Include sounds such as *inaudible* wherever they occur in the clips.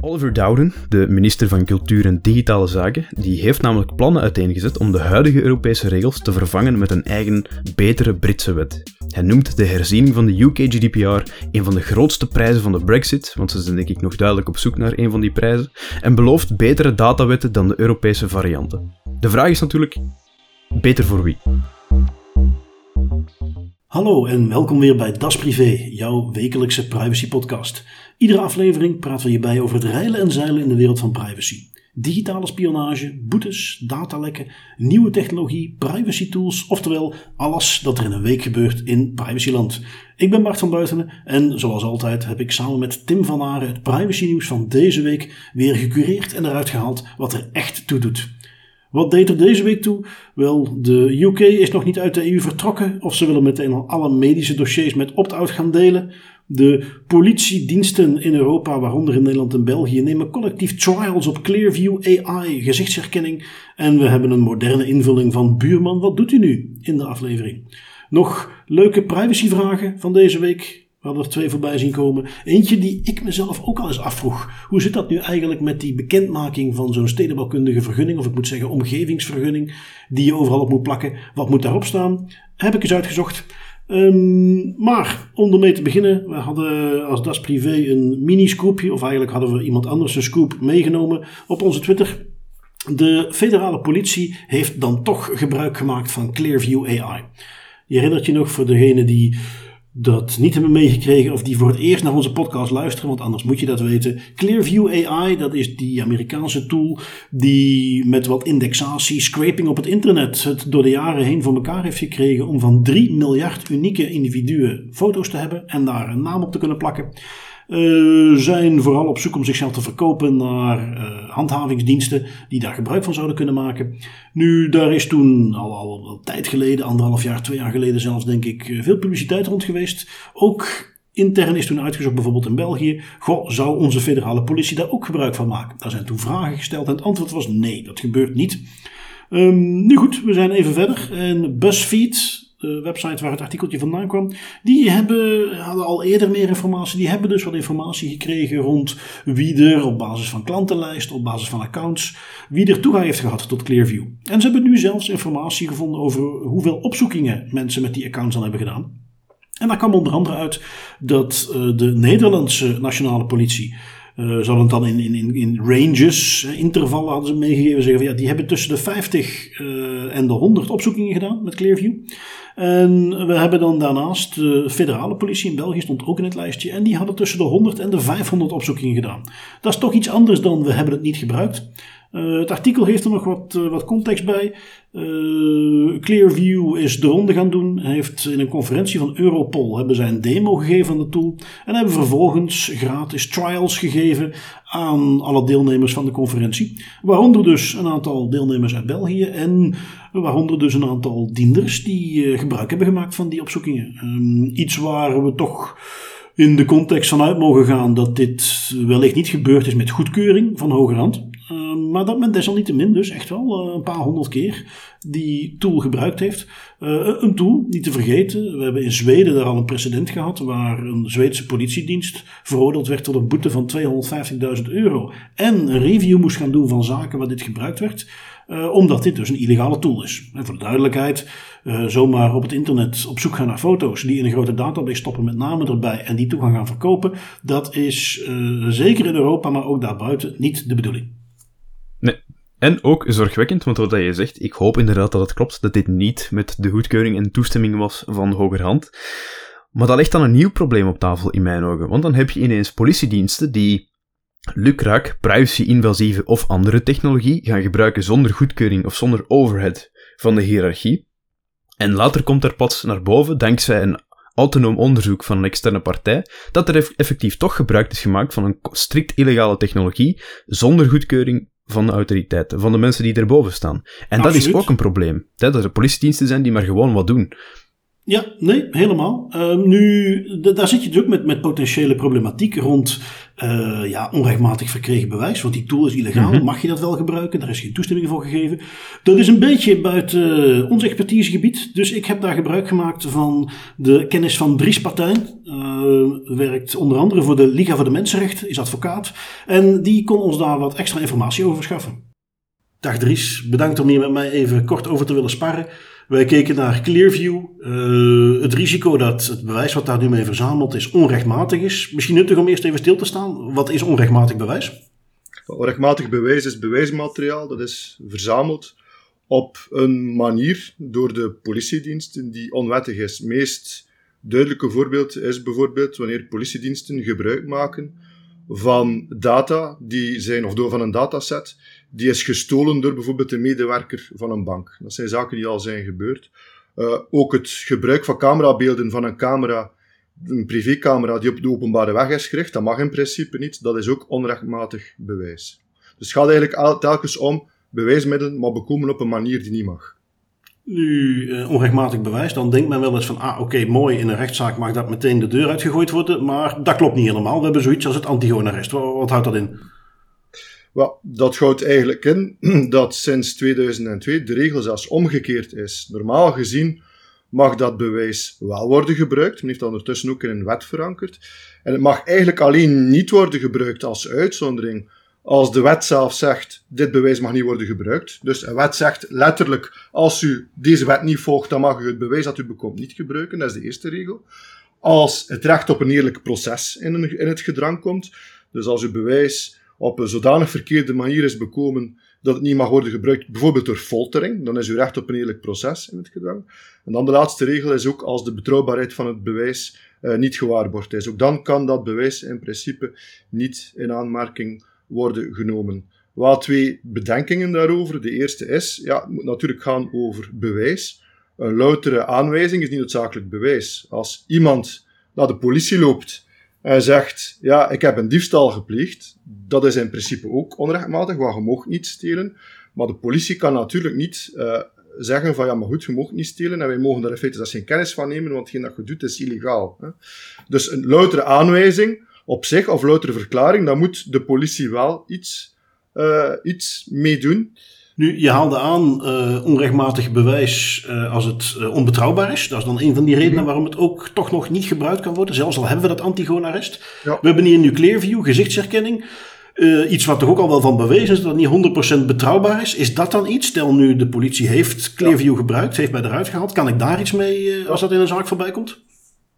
Oliver Dowden, de minister van Cultuur en Digitale Zaken, die heeft namelijk plannen uiteengezet om de huidige Europese regels te vervangen met een eigen, betere Britse wet. Hij noemt de herziening van de UK GDPR een van de grootste prijzen van de Brexit, want ze zijn denk ik nog duidelijk op zoek naar een van die prijzen, en belooft betere datawetten dan de Europese varianten. De vraag is natuurlijk, beter voor wie? Hallo en welkom weer bij Das Privé, jouw wekelijkse privacy podcast. Iedere aflevering praten we hierbij over het reilen en zeilen in de wereld van privacy. Digitale spionage, boetes, datalekken, nieuwe technologie, privacy tools, oftewel alles dat er in een week gebeurt in privacyland. Ik ben Bart van Buitenen en zoals altijd heb ik samen met Tim van Aren het privacy nieuws van deze week weer gecureerd en eruit gehaald wat er echt toe doet. Wat deed er deze week toe? Wel, de UK is nog niet uit de EU vertrokken of ze willen meteen al alle medische dossiers met opt-out gaan delen. De politiediensten in Europa, waaronder in Nederland en België, nemen collectief trials op Clearview AI gezichtsherkenning. En we hebben een moderne invulling van Buurman, wat doet u nu in de aflevering? Nog leuke privacyvragen van deze week. We hadden er twee voorbij zien komen. Eentje die ik mezelf ook al eens afvroeg. Hoe zit dat nu eigenlijk met die bekendmaking van zo'n stedenbouwkundige vergunning, of ik moet zeggen omgevingsvergunning, die je overal op moet plakken? Wat moet daarop staan? Heb ik eens uitgezocht. Um, maar om ermee te beginnen, we hadden als Das Privé een mini-scoopje, of eigenlijk hadden we iemand anders een scoop meegenomen op onze Twitter. De federale politie heeft dan toch gebruik gemaakt van Clearview AI. Je herinnert je nog voor degene die dat niet hebben meegekregen of die voor het eerst naar onze podcast luisteren, want anders moet je dat weten. Clearview AI, dat is die Amerikaanse tool die met wat indexatie, scraping op het internet het door de jaren heen voor elkaar heeft gekregen om van 3 miljard unieke individuen foto's te hebben en daar een naam op te kunnen plakken. Uh, zijn vooral op zoek om zichzelf te verkopen naar uh, handhavingsdiensten die daar gebruik van zouden kunnen maken. Nu, daar is toen al, al tijd geleden, anderhalf jaar, twee jaar geleden zelfs, denk ik, eh, veel publiciteit rond geweest. Ook intern is toen uitgezocht, bijvoorbeeld in België. Goh, zou onze federale politie daar ook gebruik van maken? Daar zijn toen vragen gesteld en het antwoord was nee, dat gebeurt niet. Um, nu goed, we zijn even verder. En BuzzFeed, de website waar het artikeltje vandaan kwam, die hebben, hadden al eerder meer informatie. Die hebben dus wat informatie gekregen rond wie er op basis van klantenlijst, op basis van accounts, wie er toegang heeft gehad tot Clearview. En ze hebben nu zelfs informatie gevonden over hoeveel opzoekingen mensen met die accounts dan hebben gedaan. En daar kwam onder andere uit dat uh, de Nederlandse nationale politie uh, ze het dan in, in, in ranges, intervallen hadden ze meegegeven. Zeggen van, ja, die hebben tussen de 50 uh, en de 100 opzoekingen gedaan met Clearview. En we hebben dan daarnaast de federale politie in België stond ook in het lijstje. En die hadden tussen de 100 en de 500 opzoekingen gedaan. Dat is toch iets anders dan we hebben het niet gebruikt. Uh, het artikel geeft er nog wat, uh, wat context bij. Uh, Clearview is de ronde gaan doen. Heeft in een conferentie van Europol hebben zij een demo gegeven van de tool. En hebben vervolgens gratis trials gegeven aan alle deelnemers van de conferentie. Waaronder dus een aantal deelnemers uit België en waaronder dus een aantal dienders die gebruik hebben gemaakt van die opzoekingen. Um, iets waar we toch in de context vanuit mogen gaan dat dit wellicht niet gebeurd is met goedkeuring van hogerhand. Uh, maar dat men desalniettemin dus echt wel uh, een paar honderd keer die tool gebruikt heeft. Uh, een tool, niet te vergeten, we hebben in Zweden daar al een precedent gehad waar een Zweedse politiedienst veroordeeld werd tot een boete van 250.000 euro en een review moest gaan doen van zaken waar dit gebruikt werd. Uh, omdat dit dus een illegale tool is. En voor de duidelijkheid, zomaar op het internet op zoek gaan naar foto's die in een grote database stoppen met namen erbij en die toegang gaan verkopen, dat is zeker in Europa, maar ook daarbuiten niet de bedoeling. En ook zorgwekkend, want wat je zegt, ik hoop inderdaad dat het klopt, dat dit niet met de goedkeuring en toestemming was van hogerhand. Maar dat legt dan een nieuw probleem op tafel in mijn ogen, want dan heb je ineens politiediensten die lukraak privacy-invasieve of andere technologie gaan gebruiken zonder goedkeuring of zonder overhead van de hiërarchie. En later komt er pas naar boven, dankzij een autonoom onderzoek van een externe partij, dat er effectief toch gebruik is gemaakt van een strikt illegale technologie zonder goedkeuring van de autoriteiten, van de mensen die erboven staan. En Absoluut. dat is ook een probleem. Dat er politiediensten zijn die maar gewoon wat doen. Ja, nee, helemaal. Uh, nu, daar zit je dus ook met, met potentiële problematiek rond uh, ja, onrechtmatig verkregen bewijs. Want die tool is illegaal. Mm -hmm. Mag je dat wel gebruiken? Daar is geen toestemming voor gegeven. Dat is een beetje buiten ons expertisegebied. Dus ik heb daar gebruik gemaakt van de kennis van Dries Partijn. Uh, werkt onder andere voor de Liga voor de Mensenrechten, is advocaat. En die kon ons daar wat extra informatie over verschaffen. Dag Dries, bedankt om hier met mij even kort over te willen sparren. Wij keken naar Clearview. Uh, het risico dat het bewijs wat daar nu mee verzameld is onrechtmatig is. Misschien nuttig om eerst even stil te staan. Wat is onrechtmatig bewijs? Onrechtmatig bewijs is bewijsmateriaal dat is verzameld op een manier door de politiediensten die onwettig is. Het meest duidelijke voorbeeld is bijvoorbeeld wanneer politiediensten gebruik maken van data die zijn, of door van een dataset die is gestolen door bijvoorbeeld een medewerker van een bank. Dat zijn zaken die al zijn gebeurd. Uh, ook het gebruik van camerabeelden van een camera, een privécamera die op de openbare weg is gericht, dat mag in principe niet. Dat is ook onrechtmatig bewijs. Dus het gaat eigenlijk telkens om bewijsmiddelen, maar bekomen op een manier die niet mag. Nu, uh, onrechtmatig bewijs, dan denkt men wel eens van, ah oké, mooi, in een rechtszaak mag dat meteen de deur uitgegooid worden, maar dat klopt niet helemaal. We hebben zoiets als het antigoonarrest. Wat, wat houdt dat in? Well, dat houdt eigenlijk in *clears throat* dat sinds 2002 de regel zelfs omgekeerd is. Normaal gezien mag dat bewijs wel worden gebruikt. Men heeft dat ondertussen ook in een wet verankerd. En het mag eigenlijk alleen niet worden gebruikt als uitzondering als de wet zelf zegt, dit bewijs mag niet worden gebruikt. Dus een wet zegt letterlijk, als u deze wet niet volgt, dan mag u het bewijs dat u bekomt niet gebruiken. Dat is de eerste regel. Als het recht op een eerlijk proces in, in het gedrang komt, dus als uw bewijs op een zodanig verkeerde manier is bekomen dat het niet mag worden gebruikt, bijvoorbeeld door foltering, dan is uw recht op een eerlijk proces in het gedrang. En dan de laatste regel is ook als de betrouwbaarheid van het bewijs uh, niet gewaarborgd is. Ook dan kan dat bewijs in principe niet in aanmerking worden genomen. Wel twee bedenkingen daarover. De eerste is, ja, het moet natuurlijk gaan over bewijs. Een loutere aanwijzing is niet noodzakelijk bewijs. Als iemand naar de politie loopt en zegt, ja, ik heb een diefstal gepleegd, dat is in principe ook onrechtmatig, want je mag niet stelen. Maar de politie kan natuurlijk niet uh, zeggen van, ja, maar goed, je mag niet stelen en wij mogen daar in feite geen kennis van nemen, want hetgeen dat je doet is illegaal. Hè. Dus een loutere aanwijzing op zich, of loutere verklaring, dan moet de politie wel iets, uh, iets mee doen. Nu, je haalde aan uh, onrechtmatig bewijs uh, als het uh, onbetrouwbaar is. Dat is dan een van die redenen mhm. waarom het ook toch nog niet gebruikt kan worden. Zelfs al hebben we dat antigoonarrest. Ja. We hebben hier nu Clearview, gezichtsherkenning. iets wat toch ook al wel van bewezen is dat het niet 100% betrouwbaar is. Is dat dan iets? Stel nu de politie heeft Clearview ja. gebruikt, heeft mij eruit gehaald. Kan ik daar iets mee als dat in een zaak voorbij komt?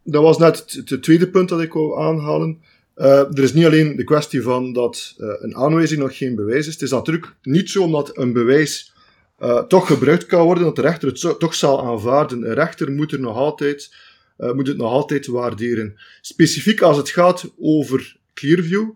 Dat was net het, het tweede punt dat ik wou aanhalen. Uh, er is niet alleen de kwestie van dat uh, een aanwijzing nog geen bewijs is. Het is natuurlijk niet zo omdat een bewijs uh, toch gebruikt kan worden, dat de rechter het toch zal aanvaarden. Een rechter moet, er nog altijd, moet het nog altijd waarderen. Specifiek als het gaat over Clearview,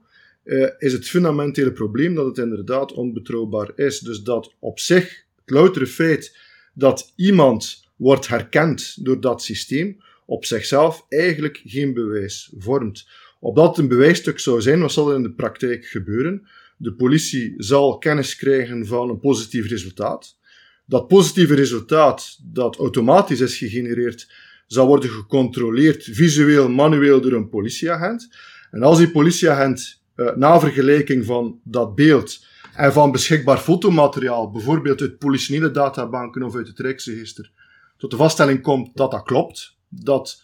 is het fundamentele probleem dat het inderdaad onbetrouwbaar is. Dus dat op zich, het loutere feit dat iemand wordt herkend door dat systeem, op zichzelf eigenlijk geen bewijs vormt. Opdat het een bewijsstuk zou zijn, wat zal er in de praktijk gebeuren? De politie zal kennis krijgen van een positief resultaat. Dat positieve resultaat, dat automatisch is gegenereerd, zal worden gecontroleerd visueel, manueel door een politieagent. En als die politieagent uh, na vergelijking van dat beeld en van beschikbaar fotomateriaal, bijvoorbeeld uit politionele databanken of uit het Rijksregister, tot de vaststelling komt dat dat klopt, dat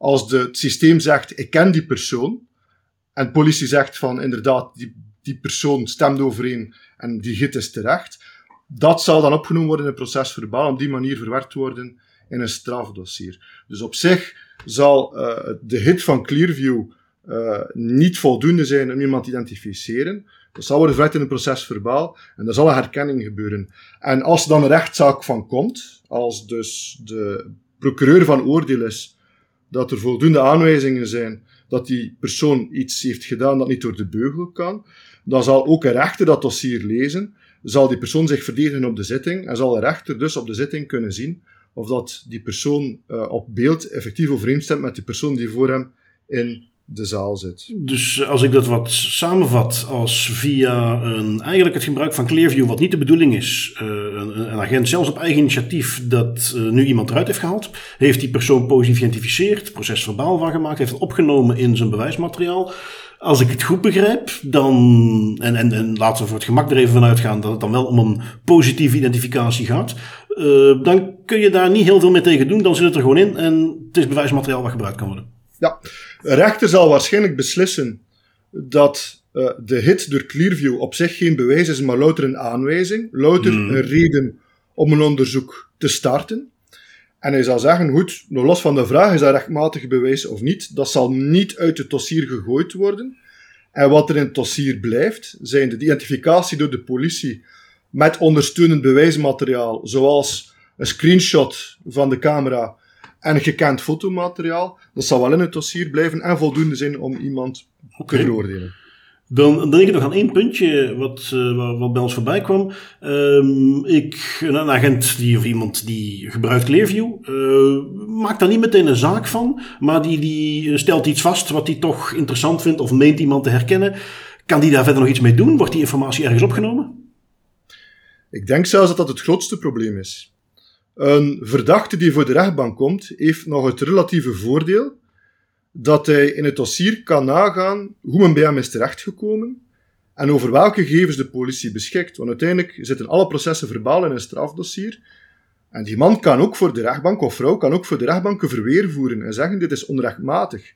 als de, het systeem zegt, ik ken die persoon, en de politie zegt van, inderdaad, die, die persoon stemt overeen en die hit is terecht, dat zal dan opgenomen worden in het procesverbaal, op die manier verwerkt worden in een strafdossier. Dus op zich zal uh, de hit van Clearview uh, niet voldoende zijn om iemand te identificeren. Dat zal worden verwerkt in een procesverbaal en er zal een herkenning gebeuren. En als er dan een rechtszaak van komt, als dus de procureur van oordeel is dat er voldoende aanwijzingen zijn dat die persoon iets heeft gedaan dat niet door de beugel kan, dan zal ook een rechter dat dossier lezen, zal die persoon zich verdedigen op de zitting en zal de rechter dus op de zitting kunnen zien of dat die persoon uh, op beeld effectief overeenstemt met die persoon die voor hem in de zaal zit. Dus als ik dat wat samenvat, als via een, eigenlijk het gebruik van Clearview, wat niet de bedoeling is, uh, een, een, agent zelfs op eigen initiatief dat uh, nu iemand eruit heeft gehaald, heeft die persoon positief geïdentificeerd, proces verbaal van gemaakt, heeft het opgenomen in zijn bewijsmateriaal. Als ik het goed begrijp, dan, en, en, en laten we voor het gemak er even van uitgaan dat het dan wel om een positieve identificatie gaat, dan kun je daar niet heel veel mee tegen doen, dan zit het er gewoon in en het is bewijsmateriaal wat gebruikt kan worden. Ja, Een rechter zal waarschijnlijk beslissen dat uh, de hit door Clearview op zich geen bewijs is, maar louter een aanwijzing, louter Hmm. een reden om een onderzoek te starten. En hij zal zeggen, goed, nog los van de vraag, is dat rechtmatig bewijs of niet, dat zal niet uit het dossier gegooid worden. En wat er in het dossier blijft, zijn de identificatie door de politie met ondersteunend bewijsmateriaal, zoals een screenshot van de camera en gekend fotomateriaal. Dat zal wel in het dossier blijven en voldoende zijn om iemand te veroordelen. Dan, dan denk ik nog aan één puntje wat, eh, wat, bij ons voorbij kwam. Ehm, ik, een, een agent die, of iemand die gebruikt Clearview, eh, maakt daar niet meteen een zaak van, maar die, die stelt iets vast wat hij toch interessant vindt of meent iemand te herkennen. Kan die daar verder nog iets mee doen? Wordt die informatie ergens opgenomen? Ik denk zelfs dat dat het grootste probleem is. Een verdachte die voor de rechtbank komt, heeft nog het relatieve voordeel dat hij in het dossier kan nagaan hoe men bij hem is terechtgekomen en over welke gegevens de politie beschikt. Want uiteindelijk zitten alle processen verbaal in een strafdossier. En die man kan ook voor de rechtbank, of vrouw, kan ook voor de rechtbank een verweer voeren en zeggen dit is onrechtmatig.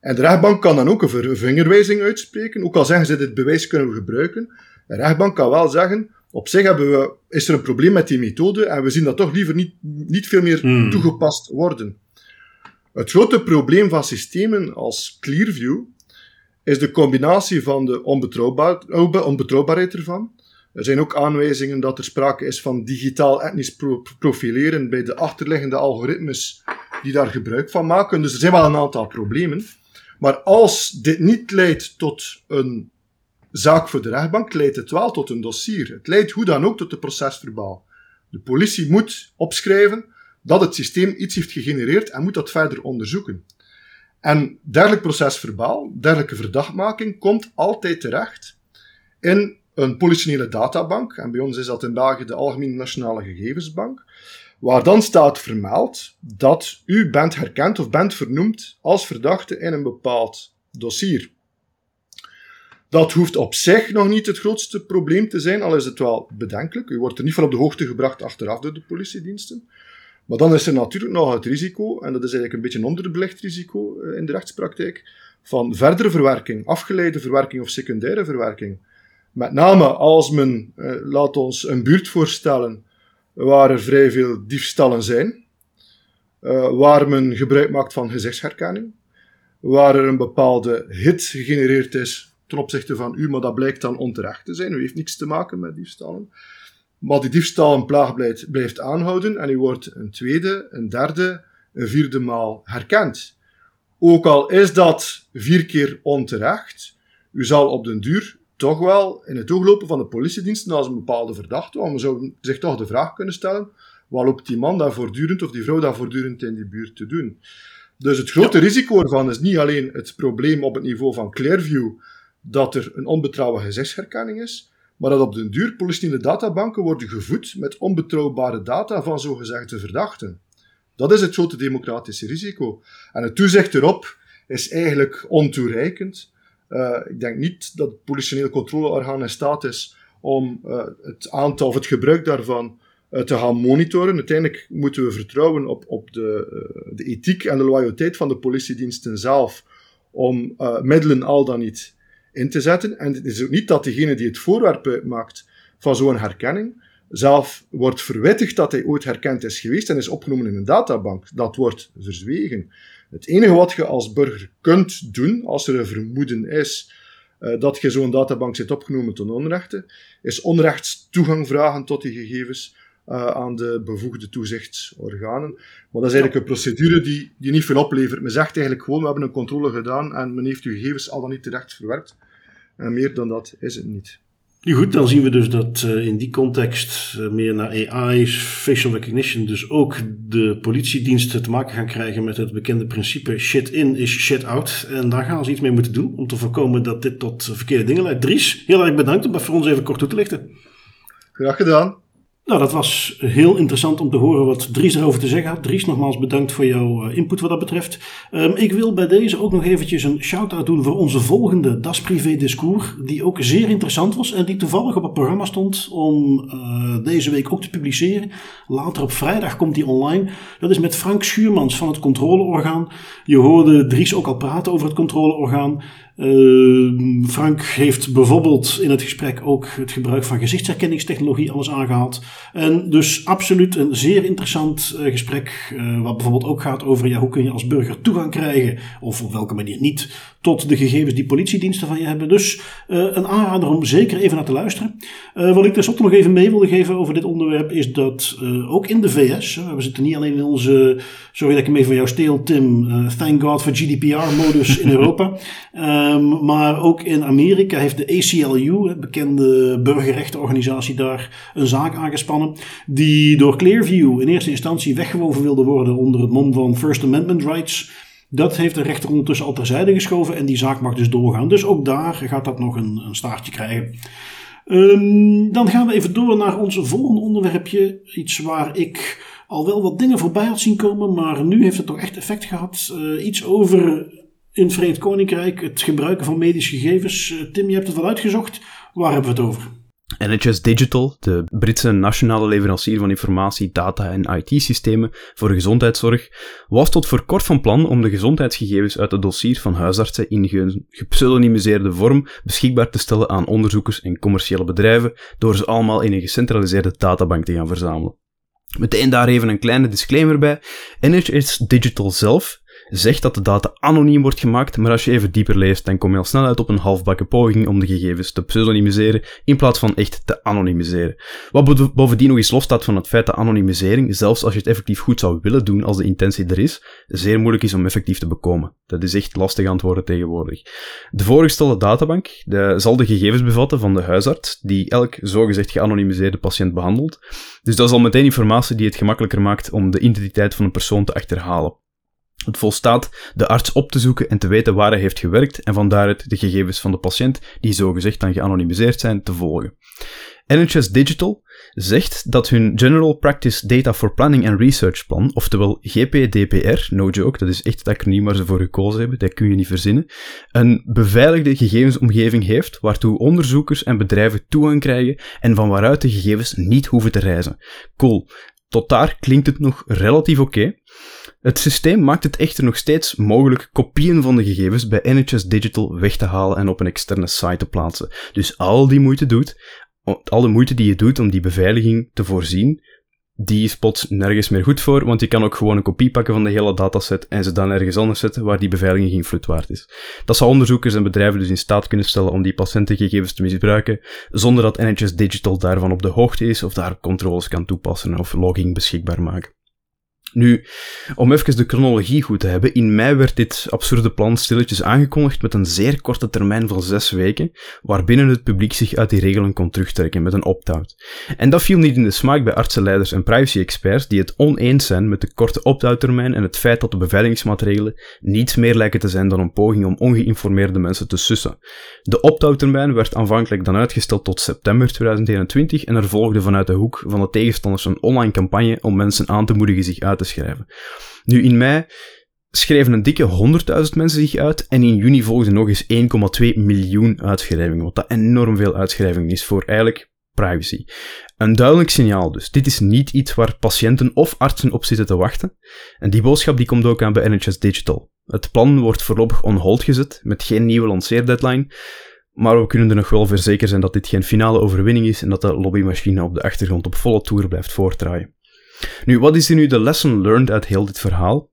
En de rechtbank kan dan ook een vingerwijzing uitspreken, ook al zeggen ze dit bewijs kunnen we gebruiken. De rechtbank kan wel zeggen, op zich hebben we, is er een probleem met die methode en we zien dat toch liever niet, niet veel meer Hmm. toegepast worden. Het grote probleem van systemen als Clearview is de combinatie van de onbetrouwbaar, onbe- onbetrouwbaarheid ervan. Er zijn ook aanwijzingen dat er sprake is van digitaal-etnisch pro- profileren bij de achterliggende algoritmes die daar gebruik van maken. Dus er zijn wel een aantal problemen. Maar als dit niet leidt tot een zaak voor de rechtbank, leidt het wel tot een dossier. Het leidt hoe dan ook tot de procesverbaal. De politie moet opschrijven dat het systeem iets heeft gegenereerd en moet dat verder onderzoeken. En dergelijk procesverbaal, dergelijke verdachtmaking, komt altijd terecht in een politionele databank. En bij ons is dat in België de Algemene Nationale Gegevensbank. Waar dan staat vermeld dat u bent herkend of bent vernoemd als verdachte in een bepaald dossier. Dat hoeft op zich nog niet het grootste probleem te zijn, al is het wel bedenkelijk. U wordt er niet van op de hoogte gebracht achteraf door de politiediensten. Maar dan is er natuurlijk nog het risico, en dat is eigenlijk een beetje een onderbelicht risico eh, in de rechtspraktijk, van verdere verwerking, afgeleide verwerking of secundaire verwerking. Met name als men, eh, laat ons een buurt voorstellen, waar er vrij veel diefstallen zijn, eh, waar men gebruik maakt van gezichtsherkenning, waar er een bepaalde hit gegenereerd is ten opzichte van u, maar dat blijkt dan onterecht te zijn. U heeft niks te maken met diefstallen. Maar die diefstal een plaag blijft, blijft aanhouden en u wordt een tweede, een derde, een vierde maal herkend. Ook al is dat vier keer onterecht, u zal op den duur toch wel in het oog lopen van de politiediensten als een bepaalde verdachte, want men zou zich toch de vraag kunnen stellen, wat loopt die man daar voortdurend of die vrouw daar voortdurend in die buurt te doen? Dus het grote risico ervan is niet alleen het probleem op het niveau van Clearview, dat er een onbetrouwbare gezichtsherkenning is, maar dat op den duur politieke databanken worden gevoed met onbetrouwbare data van zogezegde verdachten. Dat is het grote democratische risico. En het toezicht erop is eigenlijk ontoereikend. Uh, ik denk niet dat het politioneel controleorgaan in staat is om uh, het aantal of het gebruik daarvan uh, te gaan monitoren. Uiteindelijk moeten we vertrouwen op, op de, de ethiek en de loyaliteit van de politiediensten zelf om middelen al dan niet in te zetten. En het is ook niet dat degene die het voorwerp uitmaakt van zo'n herkenning zelf wordt verwittigd dat hij ooit herkend is geweest en is opgenomen in een databank. Dat wordt verzwegen. Het enige wat je als burger kunt doen, als er een vermoeden is uh, dat je zo'n databank zit opgenomen ten onrechte, is onrechts toegang vragen tot die gegevens uh, aan de bevoegde toezichtsorganen. Maar dat is eigenlijk een procedure die, die niet veel oplevert. Men zegt eigenlijk gewoon, we hebben een controle gedaan en men heeft uw gegevens al dan niet terecht verwerkt. En meer dan dat is het niet. Nu goed, dan zien we dus dat uh, in die context uh, meer naar AI's, facial recognition, dus ook de politiediensten te maken gaan krijgen met het bekende principe shit in is shit out. En daar gaan ze iets mee moeten doen om te voorkomen dat dit tot verkeerde dingen leidt. Dries, heel erg bedankt om dat voor ons even kort toe te lichten. Graag gedaan. Nou, dat was heel interessant om te horen wat Dries erover te zeggen had. Dries, nogmaals bedankt voor jouw eh, input wat dat betreft. Um, ik wil bij deze ook nog eventjes een shout-out doen voor onze volgende Das Privé Discours, die ook zeer interessant was en die toevallig op het programma stond om uh, deze week ook te publiceren. Later op vrijdag komt die online. Dat is met Frank Schuurmans van het controleorgaan. Je hoorde Dries ook al praten over het controleorgaan. Uh, Frank heeft bijvoorbeeld in het gesprek ook het gebruik van gezichtsherkenningstechnologie alles aangehaald. En dus absoluut een zeer interessant uh, gesprek, uh, wat bijvoorbeeld ook gaat over ja, hoe kun je als burger toegang krijgen, of op welke manier niet, tot de gegevens die politiediensten van je hebben. Dus een aanrader om zeker even naar te luisteren. wat ik tenslotte nog even mee wilde geven over dit onderwerp is dat ook in de VS, we zitten niet alleen in onze, sorry dat ik hem even van jou steel Tim, thank god for GDPR-modus in Europa. Um, *laughs* maar ook in Amerika heeft de ACLU, een bekende burgerrechtenorganisatie daar, een zaak aangespannen. Die door Clearview in eerste instantie weggewoven wilde worden onder het mom van First Amendment rights. Dat heeft de rechter ondertussen al terzijde geschoven en die zaak mag dus doorgaan. Dus ook daar gaat dat nog een, een staartje krijgen. Um, dan gaan we even door naar ons volgende onderwerpje. Iets waar ik al wel wat dingen voorbij had zien komen, maar nu heeft het toch echt effect gehad. Uh, iets over in het Verenigd Koninkrijk het gebruiken van medische gegevens. Eh, Tim, je hebt het wel uitgezocht. Waar hebben we het over? NHS Digital, de Britse nationale leverancier van informatie, data en IT-systemen voor gezondheidszorg, was tot voor kort van plan om de gezondheidsgegevens uit het dossier van huisartsen in gepseudonymiseerde vorm beschikbaar te stellen aan onderzoekers en commerciële bedrijven, door ze allemaal in een gecentraliseerde databank te gaan verzamelen. Meteen daar even een kleine disclaimer bij. NHS Digital zelf zegt dat de data anoniem wordt gemaakt, maar als je even dieper leest, dan kom je al snel uit op een halfbakken poging om de gegevens te pseudonymiseren in plaats van echt te anonimiseren. Wat bovendien nog eens losstaat van het feit dat anonimisering, zelfs als je het effectief goed zou willen doen als de intentie er is, zeer moeilijk is om effectief te bekomen. Dat is echt lastig aan het worden tegenwoordig. De voorgestelde databank de, zal de gegevens bevatten van de huisarts, die elk zogezegd geanonimiseerde patiënt behandelt. Dus dat is al meteen informatie die het gemakkelijker maakt om de identiteit van een persoon te achterhalen. Het volstaat de arts op te zoeken en te weten waar hij heeft gewerkt en van daaruit de gegevens van de patiënt, die zogezegd dan geanonimiseerd zijn, te volgen. NHS Digital zegt dat hun General Practice Data for Planning and Research plan, oftewel GPDPR, no joke, dat is echt het acroniem waar ze voor gekozen hebben, dat kun je niet verzinnen, een beveiligde gegevensomgeving heeft waartoe onderzoekers en bedrijven toegang krijgen en van waaruit de gegevens niet hoeven te reizen. Cool. Tot daar klinkt het nog relatief oké. Het systeem maakt het echter nog steeds mogelijk kopieën van de gegevens bij NHS Digital weg te halen en op een externe site te plaatsen. Dus al die moeite doet, al de moeite die je doet om die beveiliging te voorzien, die is plots nergens meer goed voor, want je kan ook gewoon een kopie pakken van de hele dataset en ze dan ergens anders zetten waar die beveiliging geen flut waard is. Dat zal onderzoekers en bedrijven dus in staat kunnen stellen om die patiëntengegevens te misbruiken, zonder dat NHS Digital daarvan op de hoogte is of daar controles kan toepassen of logging beschikbaar maken. Nu, om even de chronologie goed te hebben, in mei werd dit absurde plan stilletjes aangekondigd met een zeer korte termijn van zes weken, waarbinnen het publiek zich uit die regelen kon terugtrekken met een opt-out. En dat viel niet in de smaak bij artsenleiders en privacy-experts die het oneens zijn met de korte opt-out termijn en het feit dat de beveiligingsmaatregelen niets meer lijken te zijn dan een poging om ongeïnformeerde mensen te sussen. De opt-out termijn werd aanvankelijk dan uitgesteld tot september 2021 en er volgde vanuit de hoek van de tegenstanders een online campagne om mensen aan te moedigen zich uit te schrijven. Nu, in mei schreven een dikke 100.000 mensen zich uit en in juni volgden nog eens 1,2 miljoen uitschrijvingen, wat dat enorm veel uitschrijvingen is voor eigenlijk privacy. Een duidelijk signaal dus. Dit is niet iets waar patiënten of artsen op zitten te wachten. En die boodschap die komt ook aan bij NHS Digital. Het plan wordt voorlopig on hold gezet, met geen nieuwe lanceerdeadline. Maar we kunnen er nog wel voor zeker zijn dat dit geen finale overwinning is en dat de lobbymachine op de achtergrond op volle toer blijft voortdraaien. Nu, wat is er nu de lesson learned uit heel dit verhaal?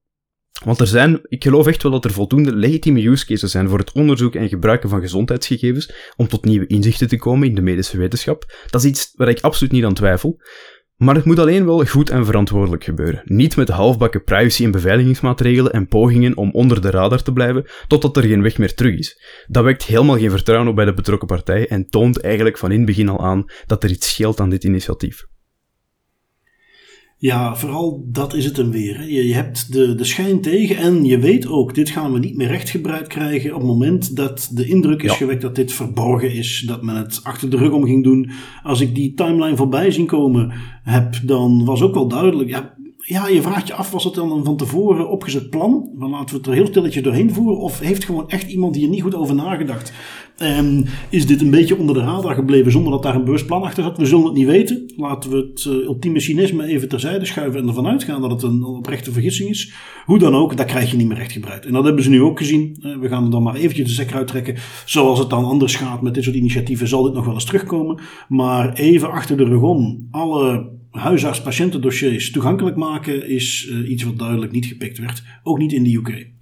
Want er zijn, ik geloof echt wel dat er voldoende legitieme use cases zijn voor het onderzoek en gebruiken van gezondheidsgegevens om tot nieuwe inzichten te komen in de medische wetenschap. Dat is iets waar ik absoluut niet aan twijfel. Maar het moet alleen wel goed en verantwoordelijk gebeuren. Niet met halfbakken privacy- en beveiligingsmaatregelen en pogingen om onder de radar te blijven totdat er geen weg meer terug is. Dat wekt helemaal geen vertrouwen op bij de betrokken partijen en toont eigenlijk van in het begin al aan dat er iets scheelt aan dit initiatief. Ja, vooral dat is het hem weer. Je, je hebt de, de schijn tegen en je weet ook, dit gaan we niet meer rechtgebruikt krijgen op het moment dat de indruk is gewekt dat dit verborgen is, dat men het achter de rug om ging doen. Als ik die timeline voorbij zien komen heb, dan was ook wel duidelijk, ja, ja, je vraagt je af, was het dan een van tevoren opgezet plan? Dan laten we het er heel stilletjes doorheen voeren. Of heeft gewoon echt iemand hier niet goed over nagedacht? En is dit een beetje onder de radar gebleven zonder dat daar een bewust plan achter zat? We zullen het niet weten. Laten we het uh, ultieme cynisme even terzijde schuiven en ervan uitgaan dat het een oprechte vergissing is. Hoe dan ook, dat krijg je niet meer recht gebruikt. En dat hebben ze nu ook gezien. Uh, we gaan er dan maar eventjes de zeker uittrekken. Zoals het dan anders gaat met dit soort initiatieven, zal dit nog wel eens terugkomen. Maar even achter de rug om, alle huisarts-patiëntendossiers toegankelijk maken is uh, iets wat duidelijk niet gepikt werd. Ook niet in de UK.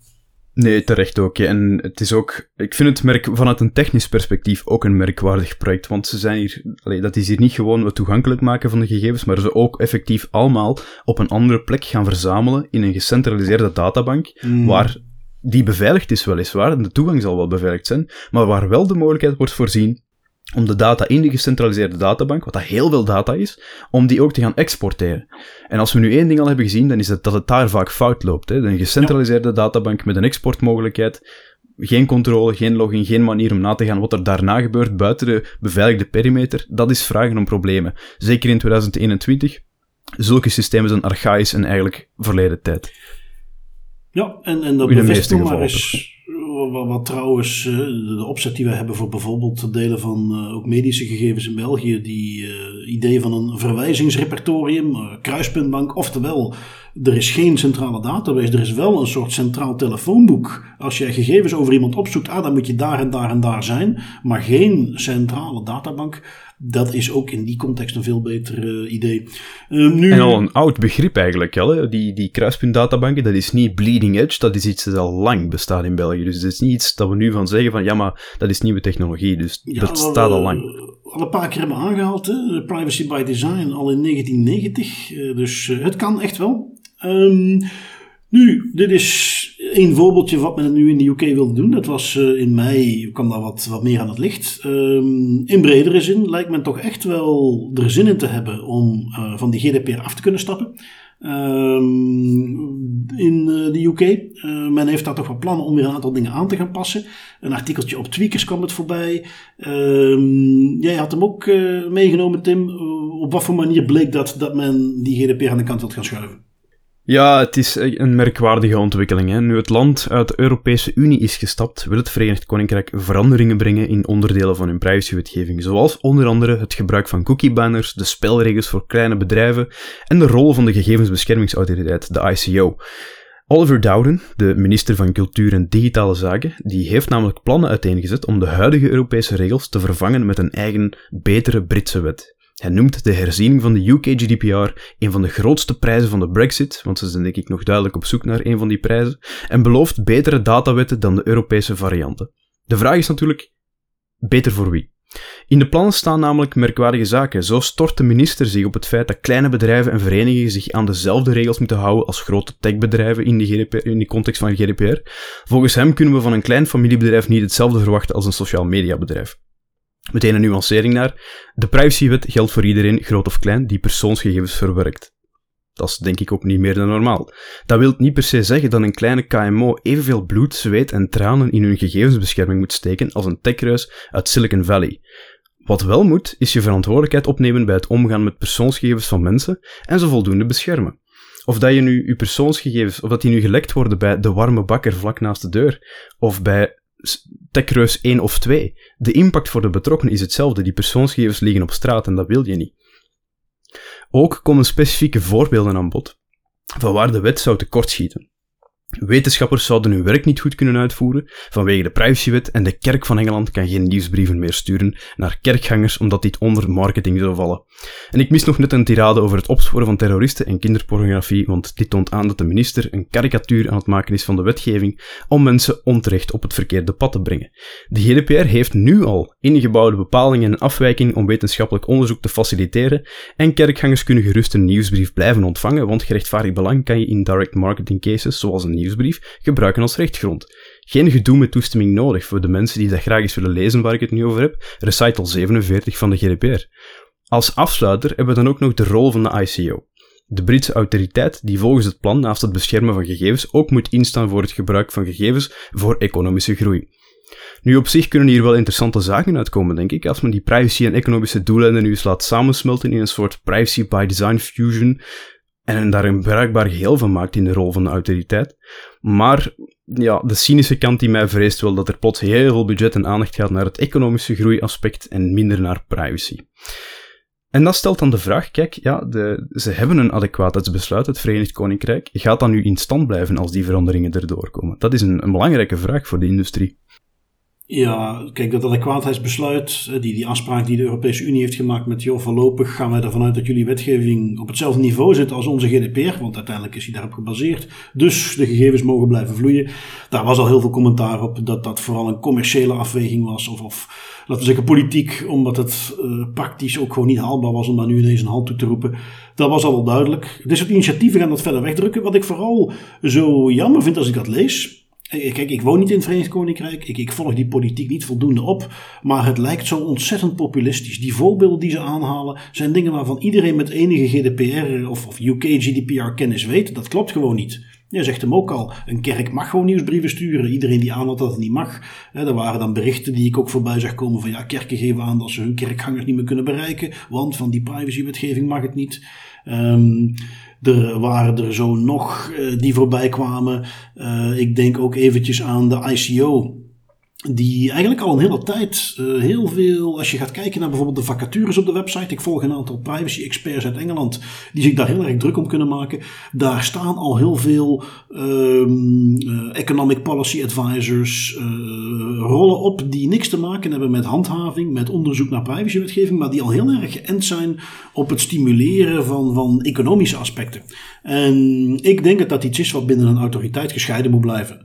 Nee, terecht ook. Ja. En het is ook, ik vind het merk vanuit een technisch perspectief ook een merkwaardig project. Want ze zijn hier, allee, dat is hier niet gewoon het toegankelijk maken van de gegevens, maar ze ook effectief allemaal op een andere plek gaan verzamelen in een gecentraliseerde databank, mm. waar die beveiligd is weliswaar, en de toegang zal wel beveiligd zijn, maar waar wel de mogelijkheid wordt voorzien om de data in die gecentraliseerde databank, wat dat heel veel data is, om die ook te gaan exporteren. En als we nu één ding al hebben gezien, dan is het dat het daar vaak fout loopt. Hè. Een gecentraliseerde databank met een exportmogelijkheid, geen controle, geen login, geen manier om na te gaan wat er daarna gebeurt buiten de beveiligde perimeter, dat is vragen om problemen. Zeker in 2021. Zulke systemen zijn archaïs en eigenlijk verleden tijd. Ja, en, en dat bevestigt maar eens wat, wat, trouwens, eh, de opzet die we hebben voor bijvoorbeeld delen van uh, ook medische gegevens in België, die uh, idee van een verwijzingsrepertorium, kruispuntbank, oftewel, er is geen centrale database, er is wel een soort centraal telefoonboek. Als je gegevens over iemand opzoekt, ah, dan moet je daar en daar en daar zijn, maar geen centrale databank dat is ook in die context een veel beter uh, idee. Uh, nu... En al een oud begrip eigenlijk, hè? Die, die kruispuntdatabanken, dat is niet bleeding edge, dat is iets dat al lang bestaat in België. Dus het is niet iets dat we nu van zeggen van, ja, maar dat is nieuwe technologie, dus ja, dat staat al lang. Al een paar keer hebben aangehaald, hè? Privacy by Design, al in 1990, uh, dus eh, het kan echt wel. Um, nu, dit is een voorbeeldje wat men nu in de UK wilde doen. Dat was uh, in mei, kwam daar wat, wat meer aan het licht. Um, in bredere zin lijkt men toch echt wel er zin in te hebben om uh, van die GDPR af te kunnen stappen. Um, in uh, de UK. men heeft daar toch wat plannen om weer een aantal dingen aan te gaan passen. Een artikeltje op Tweakers kwam het voorbij. Um, jij had hem ook meegenomen, Tim. op wat voor manier bleek dat, dat men die GDPR aan de kant wil gaan schuiven? Ja, het is een merkwaardige ontwikkeling. Hè. Nu het land uit de Europese Unie is gestapt, wil het Verenigd Koninkrijk veranderingen brengen in onderdelen van hun privacywetgeving, zoals onder andere het gebruik van cookiebanners, de spelregels voor kleine bedrijven en de rol van de gegevensbeschermingsautoriteit, de ICO. Oliver Dowden, de minister van Cultuur en Digitale Zaken, die heeft namelijk plannen uiteengezet om de huidige Europese regels te vervangen met een eigen, betere Britse wet. Hij noemt de herziening van de UK GDPR een van de grootste prijzen van de Brexit, want ze zijn denk ik nog duidelijk op zoek naar een van die prijzen, en belooft betere datawetten dan de Europese varianten. De vraag is natuurlijk, beter voor wie? In de plannen staan namelijk merkwaardige zaken. Zo stort de minister zich op het feit dat kleine bedrijven en verenigingen zich aan dezelfde regels moeten houden als grote techbedrijven in de, GDPR, in de context van GDPR. Volgens hem kunnen we van een klein familiebedrijf niet hetzelfde verwachten als een sociaal mediabedrijf. Meteen een nuancering naar. De privacywet geldt voor iedereen, groot of klein, die persoonsgegevens verwerkt. Dat is denk ik ook niet meer dan normaal. Dat wil niet per se zeggen dat een kleine KMO evenveel bloed, zweet en tranen in hun gegevensbescherming moet steken als een techruis uit Silicon Valley. Wat wel moet, is je verantwoordelijkheid opnemen bij het omgaan met persoonsgegevens van mensen en ze voldoende beschermen. Of dat je nu je persoonsgegevens, of dat die nu gelekt worden bij de warme bakker vlak naast de deur, of bij techreus 1 of 2. De impact voor de betrokkenen is hetzelfde. Die persoonsgegevens liggen op straat en dat wil je niet. Ook komen specifieke voorbeelden aan bod van waar de wet zou tekortschieten. Wetenschappers zouden hun werk niet goed kunnen uitvoeren vanwege de privacywet en de kerk van Engeland kan geen nieuwsbrieven meer sturen naar kerkgangers omdat dit onder marketing zou vallen. En ik mis nog net een tirade over het opsporen van terroristen en kinderpornografie, want dit toont aan dat de minister een karikatuur aan het maken is van de wetgeving om mensen onterecht op het verkeerde pad te brengen. De GDPR heeft nu al ingebouwde bepalingen en afwijkingen om wetenschappelijk onderzoek te faciliteren en kerkgangers kunnen gerust een nieuwsbrief blijven ontvangen, want gerechtvaardigd belang kan je in direct marketing cases, zoals een nieuwsbrief gebruiken als rechtgrond. Geen gedoe met toestemming nodig voor de mensen die dat graag eens willen lezen waar ik het nu over heb. Recital 47 van de GDPR. Als afsluiter hebben we dan ook nog de rol van de ICO. de Britse autoriteit die volgens het plan naast het beschermen van gegevens ook moet instaan voor het gebruik van gegevens voor economische groei. Nu, op zich kunnen hier wel interessante zaken uitkomen, denk ik, als men die privacy en economische doeleinden nu eens laat samensmelten in een soort privacy by design fusion en daar een bruikbaar geheel van maakt in de rol van de autoriteit. Maar ja, de cynische kant die mij vreest wel dat er plots heel veel budget en aandacht gaat naar het economische groeiaspect en minder naar privacy. En dat stelt dan de vraag, kijk, ja, de, ze hebben een adequaatheidsbesluit, het Verenigd Koninkrijk. Gaat dat nu in stand blijven als die veranderingen erdoor komen? Dat is een, een belangrijke vraag voor de industrie. Ja, kijk, dat adequaatheidsbesluit, die, die afspraak die de Europese Unie heeft gemaakt met, joh, voorlopig gaan wij ervan uit dat jullie wetgeving op hetzelfde niveau zit als onze GDPR, want uiteindelijk is die daarop gebaseerd. Dus de gegevens mogen blijven vloeien. Daar was al heel veel commentaar op dat dat vooral een commerciële afweging was, of, of laten we zeggen politiek, omdat het uh, praktisch ook gewoon niet haalbaar was om daar nu ineens een halt toe te roepen. Dat was al duidelijk. Dit soort initiatieven gaan dat verder wegdrukken. Wat ik vooral zo jammer vind als ik dat lees, Kijk, ik woon niet in het Verenigd Koninkrijk. Ik, ik, volg die politiek niet voldoende op. Maar het lijkt zo ontzettend populistisch. Die voorbeelden die ze aanhalen zijn dingen waarvan iedereen met enige GDPR of, of UK GDPR kennis weet. Dat klopt gewoon niet. Je zegt hem ook al, een kerk mag gewoon nieuwsbrieven sturen. Iedereen die aanhoudt dat het niet mag. er waren dan berichten die ik ook voorbij zag komen van ja, kerken geven aan dat ze hun kerkgangers niet meer kunnen bereiken. Want van die privacywetgeving mag het niet. Um, er waren er zo nog uh, die voorbij kwamen. Uh, ik denk ook eventjes aan de ICO die eigenlijk al een hele tijd uh, heel veel, als je gaat kijken naar bijvoorbeeld de vacatures op de website, ik volg een aantal privacy experts uit Engeland die zich daar heel erg druk om kunnen maken. Daar staan al heel veel um, uh, economic policy advisors, uh, rollen op die niks te maken hebben met handhaving, met onderzoek naar privacywetgeving, maar die al heel erg geënt zijn op het stimuleren van, van economische aspecten. En ik denk dat dat iets is wat binnen een autoriteit gescheiden moet blijven.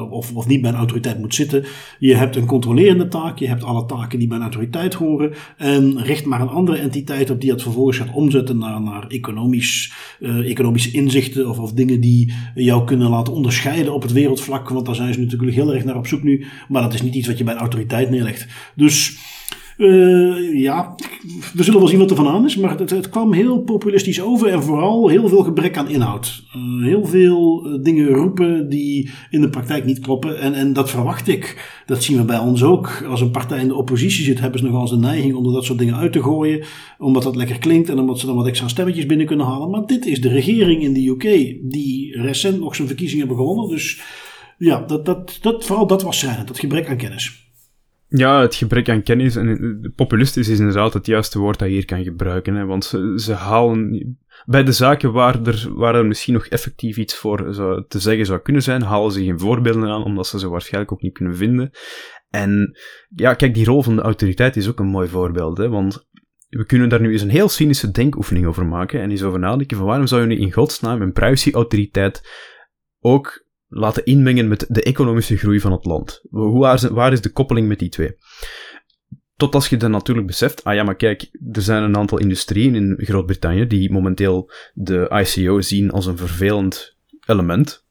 Of, of niet bij een autoriteit moet zitten. Je hebt een controlerende taak, je hebt alle taken die bij een autoriteit horen. En richt maar een andere entiteit op die het vervolgens gaat omzetten naar, naar economisch, uh, economische inzichten of, of dingen die jou kunnen laten onderscheiden op het wereldvlak. Want daar zijn ze natuurlijk heel erg naar op zoek nu. Maar dat is niet iets wat je bij een autoriteit neerlegt. Dus uh, ja, we zullen wel zien wat er van aan is, maar het, het, kwam heel populistisch over en vooral heel veel gebrek aan inhoud. Uh, heel veel uh, dingen roepen die in de praktijk niet kloppen en, en dat verwacht ik. Dat zien we bij ons ook. Als een partij in de oppositie zit, hebben ze nogal eens de neiging om dat soort dingen uit te gooien, omdat dat lekker klinkt en omdat ze dan wat extra stemmetjes binnen kunnen halen. Maar dit is de regering in de UK die recent nog zijn verkiezingen hebben gewonnen, dus ja, dat, dat, dat, vooral dat was schrijnend, dat gebrek aan kennis. Ja, het gebrek aan kennis. En populistisch is inderdaad het juiste woord dat je hier kan gebruiken. Hè, want ze, ze halen. Bij de zaken waar er, waar er misschien nog effectief iets voor te zeggen zou kunnen zijn, halen ze geen voorbeelden aan, omdat ze ze waarschijnlijk ook niet kunnen vinden. En ja, kijk, die rol van de autoriteit is ook een mooi voorbeeld. Hè, want we kunnen daar nu eens een heel cynische denkoefening over maken en eens over nadenken van waarom zou je nu in godsnaam een privacy-autoriteit ook laten inmengen met de economische groei van het land. Hoe, waar is de koppeling met die twee? Tot als je dan natuurlijk beseft, ah ja, maar kijk, er zijn een aantal industrieën in Groot-Brittannië die momenteel de ICO zien als een vervelend element,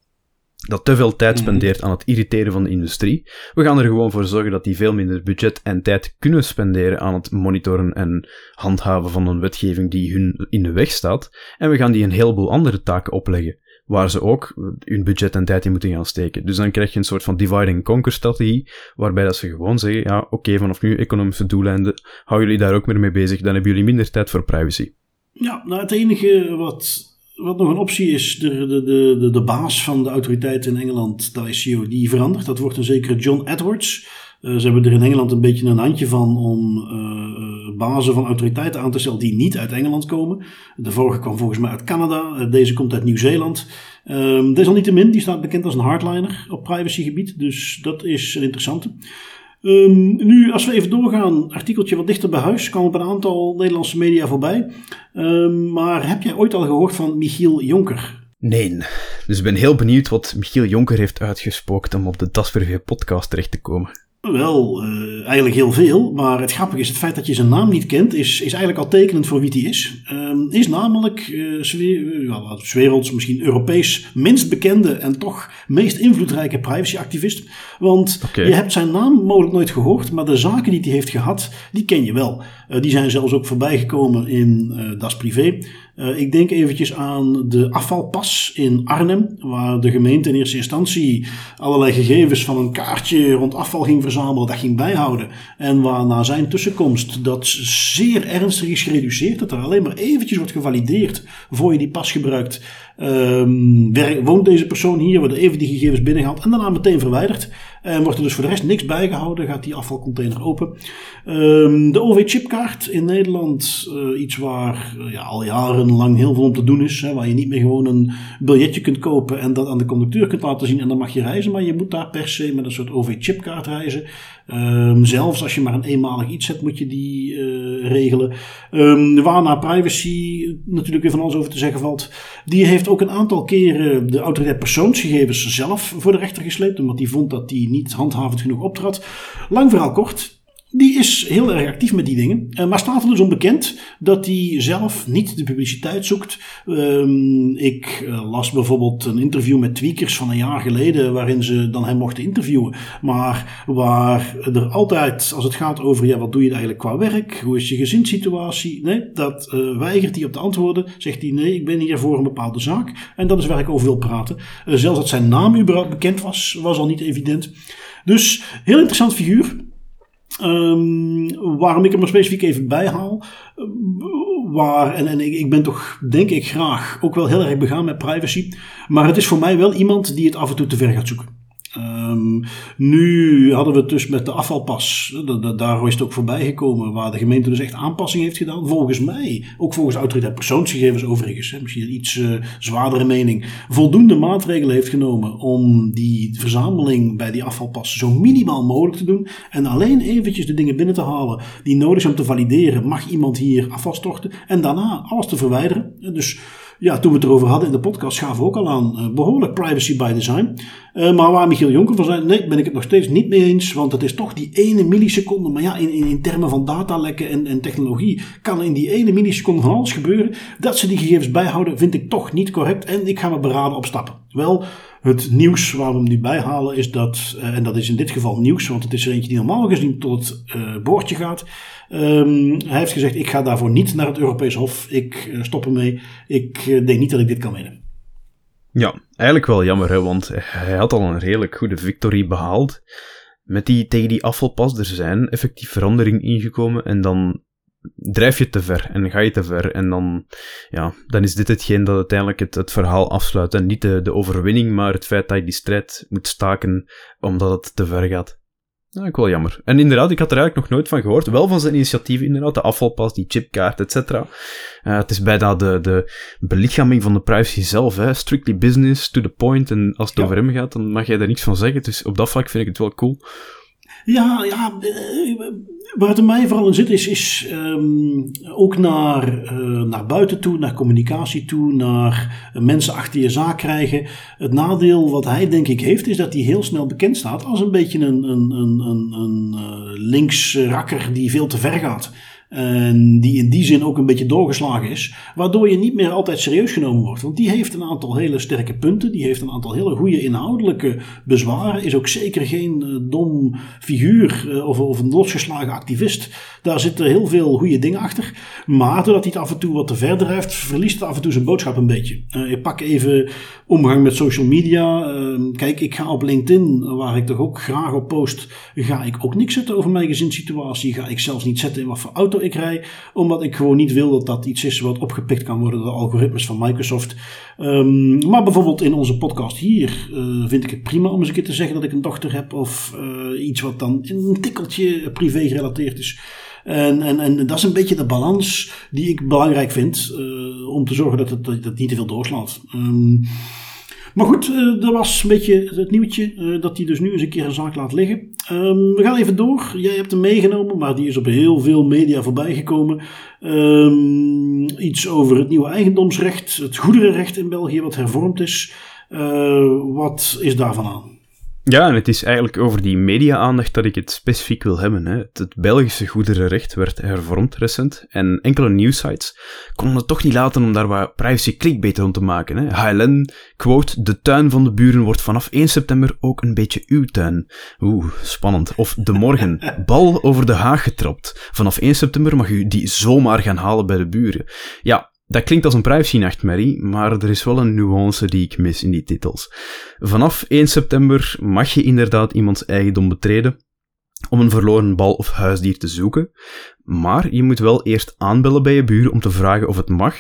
dat te veel tijd mhm. spendeert aan het irriteren van de industrie. We gaan er gewoon voor zorgen dat die veel minder budget en tijd kunnen spenderen aan het monitoren en handhaven van een wetgeving die hun in de weg staat. En we gaan die een heleboel andere taken opleggen waar ze ook hun budget en tijd in moeten gaan steken. Dus dan krijg je een soort van divide and conquer strategie, waarbij dat ze gewoon zeggen, ja, oké, vanaf nu economische doeleinden, hou jullie daar ook meer mee bezig, dan hebben jullie minder tijd voor privacy. Ja, nou het enige wat, wat nog een optie is, de, de, de, de, baas van de autoriteit in Engeland, de ICO, die verandert. Dat wordt een zekere John Edwards. Uh, ze hebben er in Engeland een beetje een handje van om uh, bazen van autoriteiten aan te stellen die niet uit Engeland komen. De vorige kwam volgens mij uit Canada, uh, deze komt uit Nieuw-Zeeland. Um, desalniettemin, die staat bekend als een hardliner op privacygebied, dus dat is een interessante. Um, nu, als we even doorgaan, artikeltje wat dichter bij huis, kwam op een aantal Nederlandse media voorbij. Um, maar heb jij ooit al gehoord van Michiel Jonker? Nee, dus ik ben heel benieuwd wat Michiel Jonker heeft uitgesproken om op de Daspervee podcast terecht te komen. Wel, uh, eigenlijk heel veel. Maar het grappige is, het feit dat je zijn naam niet kent, is, is eigenlijk al tekenend voor wie hij is. Um, is namelijk uh, werelds, misschien Europees, minst bekende en toch meest invloedrijke privacyactivist. Want okay. je hebt zijn naam mogelijk nooit gehoord, maar de zaken die hij heeft gehad, die ken je wel. Uh, die zijn zelfs ook voorbijgekomen in Das Privé. Uh, ik denk eventjes aan de afvalpas in Arnhem, waar de gemeente in eerste instantie allerlei gegevens van een kaartje rond afval ging verzamelen, dat ging bijhouden. En waar na zijn tussenkomst dat zeer ernstig is gereduceerd, dat er alleen maar eventjes wordt gevalideerd voor je die pas gebruikt. Um, woont deze persoon hier, worden even die gegevens binnengehaald en daarna meteen verwijderd. En wordt er dus voor de rest niks bijgehouden, gaat die afvalcontainer open. Um, de OV-chipkaart in Nederland, uh, iets waar uh, ja, al jarenlang heel veel om te doen is. Hè, waar je niet meer gewoon een biljetje kunt kopen en dat aan de conducteur kunt laten zien en dan mag je reizen. Maar je moet daar per se met een soort OV-chipkaart reizen. Um, zelfs als je maar een eenmalig iets hebt, moet je die uh, regelen. Um, waar naar privacy natuurlijk weer van alles over te zeggen valt. Die heeft ook een aantal keren de autoriteit persoonsgegevens zelf voor de rechter gesleept. Omdat die vond dat die niet handhavend genoeg optrad. Lang verhaal kort. Die is heel erg actief met die dingen. Eh, maar staat er dus onbekend dat hij zelf niet de publiciteit zoekt. Ehm, ik eh, las bijvoorbeeld een interview met tweakers van een jaar geleden. waarin ze dan hem mochten interviewen. Maar waar er altijd, als het gaat over. ja, wat doe je eigenlijk qua werk? Hoe is je gezinssituatie? Nee, dat uh, weigert hij op te antwoorden. Zegt hij: nee, ik ben hier voor een bepaalde zaak. En dat is waar ik over wil praten. zelfs dat zijn naam überhaupt bekend was, was al niet evident. Dus heel interessant figuur. Um, waarom ik hem er specifiek even bijhaal. Waar, en, en ik ben toch, denk ik graag, ook wel heel erg begaan met privacy. Maar het is voor mij wel iemand die het af en toe te ver gaat zoeken. Um, nu hadden we het dus met de afvalpas. daar is het ook voorbij gekomen. Waar de gemeente dus echt aanpassingen heeft gedaan. Volgens mij, ook volgens de autoriteit persoonsgegevens overigens. Hè, misschien een iets uh, zwaardere mening. Voldoende maatregelen heeft genomen om die verzameling bij die afvalpas zo minimaal mogelijk te doen. En alleen eventjes de dingen binnen te halen die nodig zijn om te valideren. Mag iemand hier afval storten? En daarna alles te verwijderen. Dus ja, toen we het erover hadden in de podcast, gaven we ook al aan uh, behoorlijk privacy by design. Uh, maar waar Michiel Jonker van zei, nee, ben ik het nog steeds niet mee eens. Want het is toch die ene milliseconde. Maar ja, in, in, in termen van datalekken en, en technologie kan in die ene milliseconde van alles gebeuren. Dat ze die gegevens bijhouden, vind ik toch niet correct. En ik ga me beraden op stappen. Wel, het nieuws waar we hem nu bijhalen is dat, uh, en dat is in dit geval nieuws, want het is er eentje die normaal gezien tot het uh, boordje gaat. Um, hij heeft gezegd, ik ga daarvoor niet naar het Europees Hof. Ik uh, stop ermee. Ik denk niet dat ik dit kan winnen. Ja, eigenlijk wel jammer, hè, want hij had al een redelijk goede victory behaald. Met die, tegen die afvalpas, er zijn effectief veranderingen ingekomen en dan drijf je te ver en ga je te ver. En dan, ja, dan is dit hetgeen dat uiteindelijk het, het verhaal afsluit. En niet de, de overwinning, maar het feit dat je die strijd moet staken omdat het te ver gaat. Ja, ik wel jammer. En inderdaad, ik had er eigenlijk nog nooit van gehoord. Wel van zijn initiatief, inderdaad. De afvalpas, die chipkaart, et cetera. Uh, het is bijna de, de belichaming van de privacy zelf. Hè. Strictly business, to the point. En als het ja. over hem gaat, dan mag jij daar niks van zeggen. Dus op dat vlak vind ik het wel cool. Ja, ja uh, waar het mij vooral in zit, is, is um, ook naar, uh, naar buiten toe, naar communicatie toe, naar mensen achter je zaak krijgen. Het nadeel wat hij denk ik heeft, is dat hij heel snel bekend staat als een beetje een, een, een, een, een links rakker die veel te ver gaat. En die in die zin ook een beetje doorgeslagen is. Waardoor je niet meer altijd serieus genomen wordt. Want die heeft een aantal hele sterke punten. Die heeft een aantal hele goede inhoudelijke bezwaren. Is ook zeker geen uh, dom figuur uh, of, of, een losgeslagen activist. Daar zitten heel veel goede dingen achter. Maar doordat hij het af en toe wat te ver drijft, verliest het af en toe zijn boodschap een beetje. Uh, ik pak even omgang met social media. Ehm, kijk, ik ga op LinkedIn, waar ik toch ook graag op post, ga ik ook niks zetten over mijn gezinssituatie. Ga ik zelfs niet zetten in wat voor auto ik rij, omdat ik gewoon niet wil dat dat iets is wat opgepikt kan worden door de algoritmes van Microsoft. Um, maar bijvoorbeeld in onze podcast hier uh, vind ik het prima om eens een keer te zeggen dat ik een dochter heb of uh, iets wat dan een tikkeltje privé gerelateerd is. En, en, en dat is een beetje de balans die ik belangrijk vind uh, om te zorgen dat het, dat niet te veel doorslaat. Um, maar goed, uh, dat was een beetje het nieuwtje uh, dat hij dus nu eens een keer een zaak laat liggen. Um, we gaan even door. Jij hebt hem meegenomen, maar die is op heel veel media voorbij gekomen. Um, iets over het nieuwe eigendomsrecht, het goederenrecht in België, wat hervormd is. Uh, wat is daarvan aan? Ja, en het is eigenlijk over die media-aandacht dat ik het specifiek wil hebben. Hè. Het, Belgische goederenrecht werd hervormd recent en enkele nieuwsites konden het toch niet laten om daar wat privacy clickbait rond te maken. Hè. HLN, quote, de tuin van de buren wordt vanaf 1 september ook een beetje uw tuin. Oeh, spannend. Of De Morgen, *laughs* bal over de haag getrapt. Vanaf 1 september mag u die zomaar gaan halen bij de buren. Ja, Dat klinkt als een privacy-nachtmerrie, maar er is wel een nuance die ik mis in die titels. Vanaf 1 september mag je inderdaad iemands eigendom betreden om een verloren bal of huisdier te zoeken, maar je moet wel eerst aanbellen bij je buren om te vragen of het mag.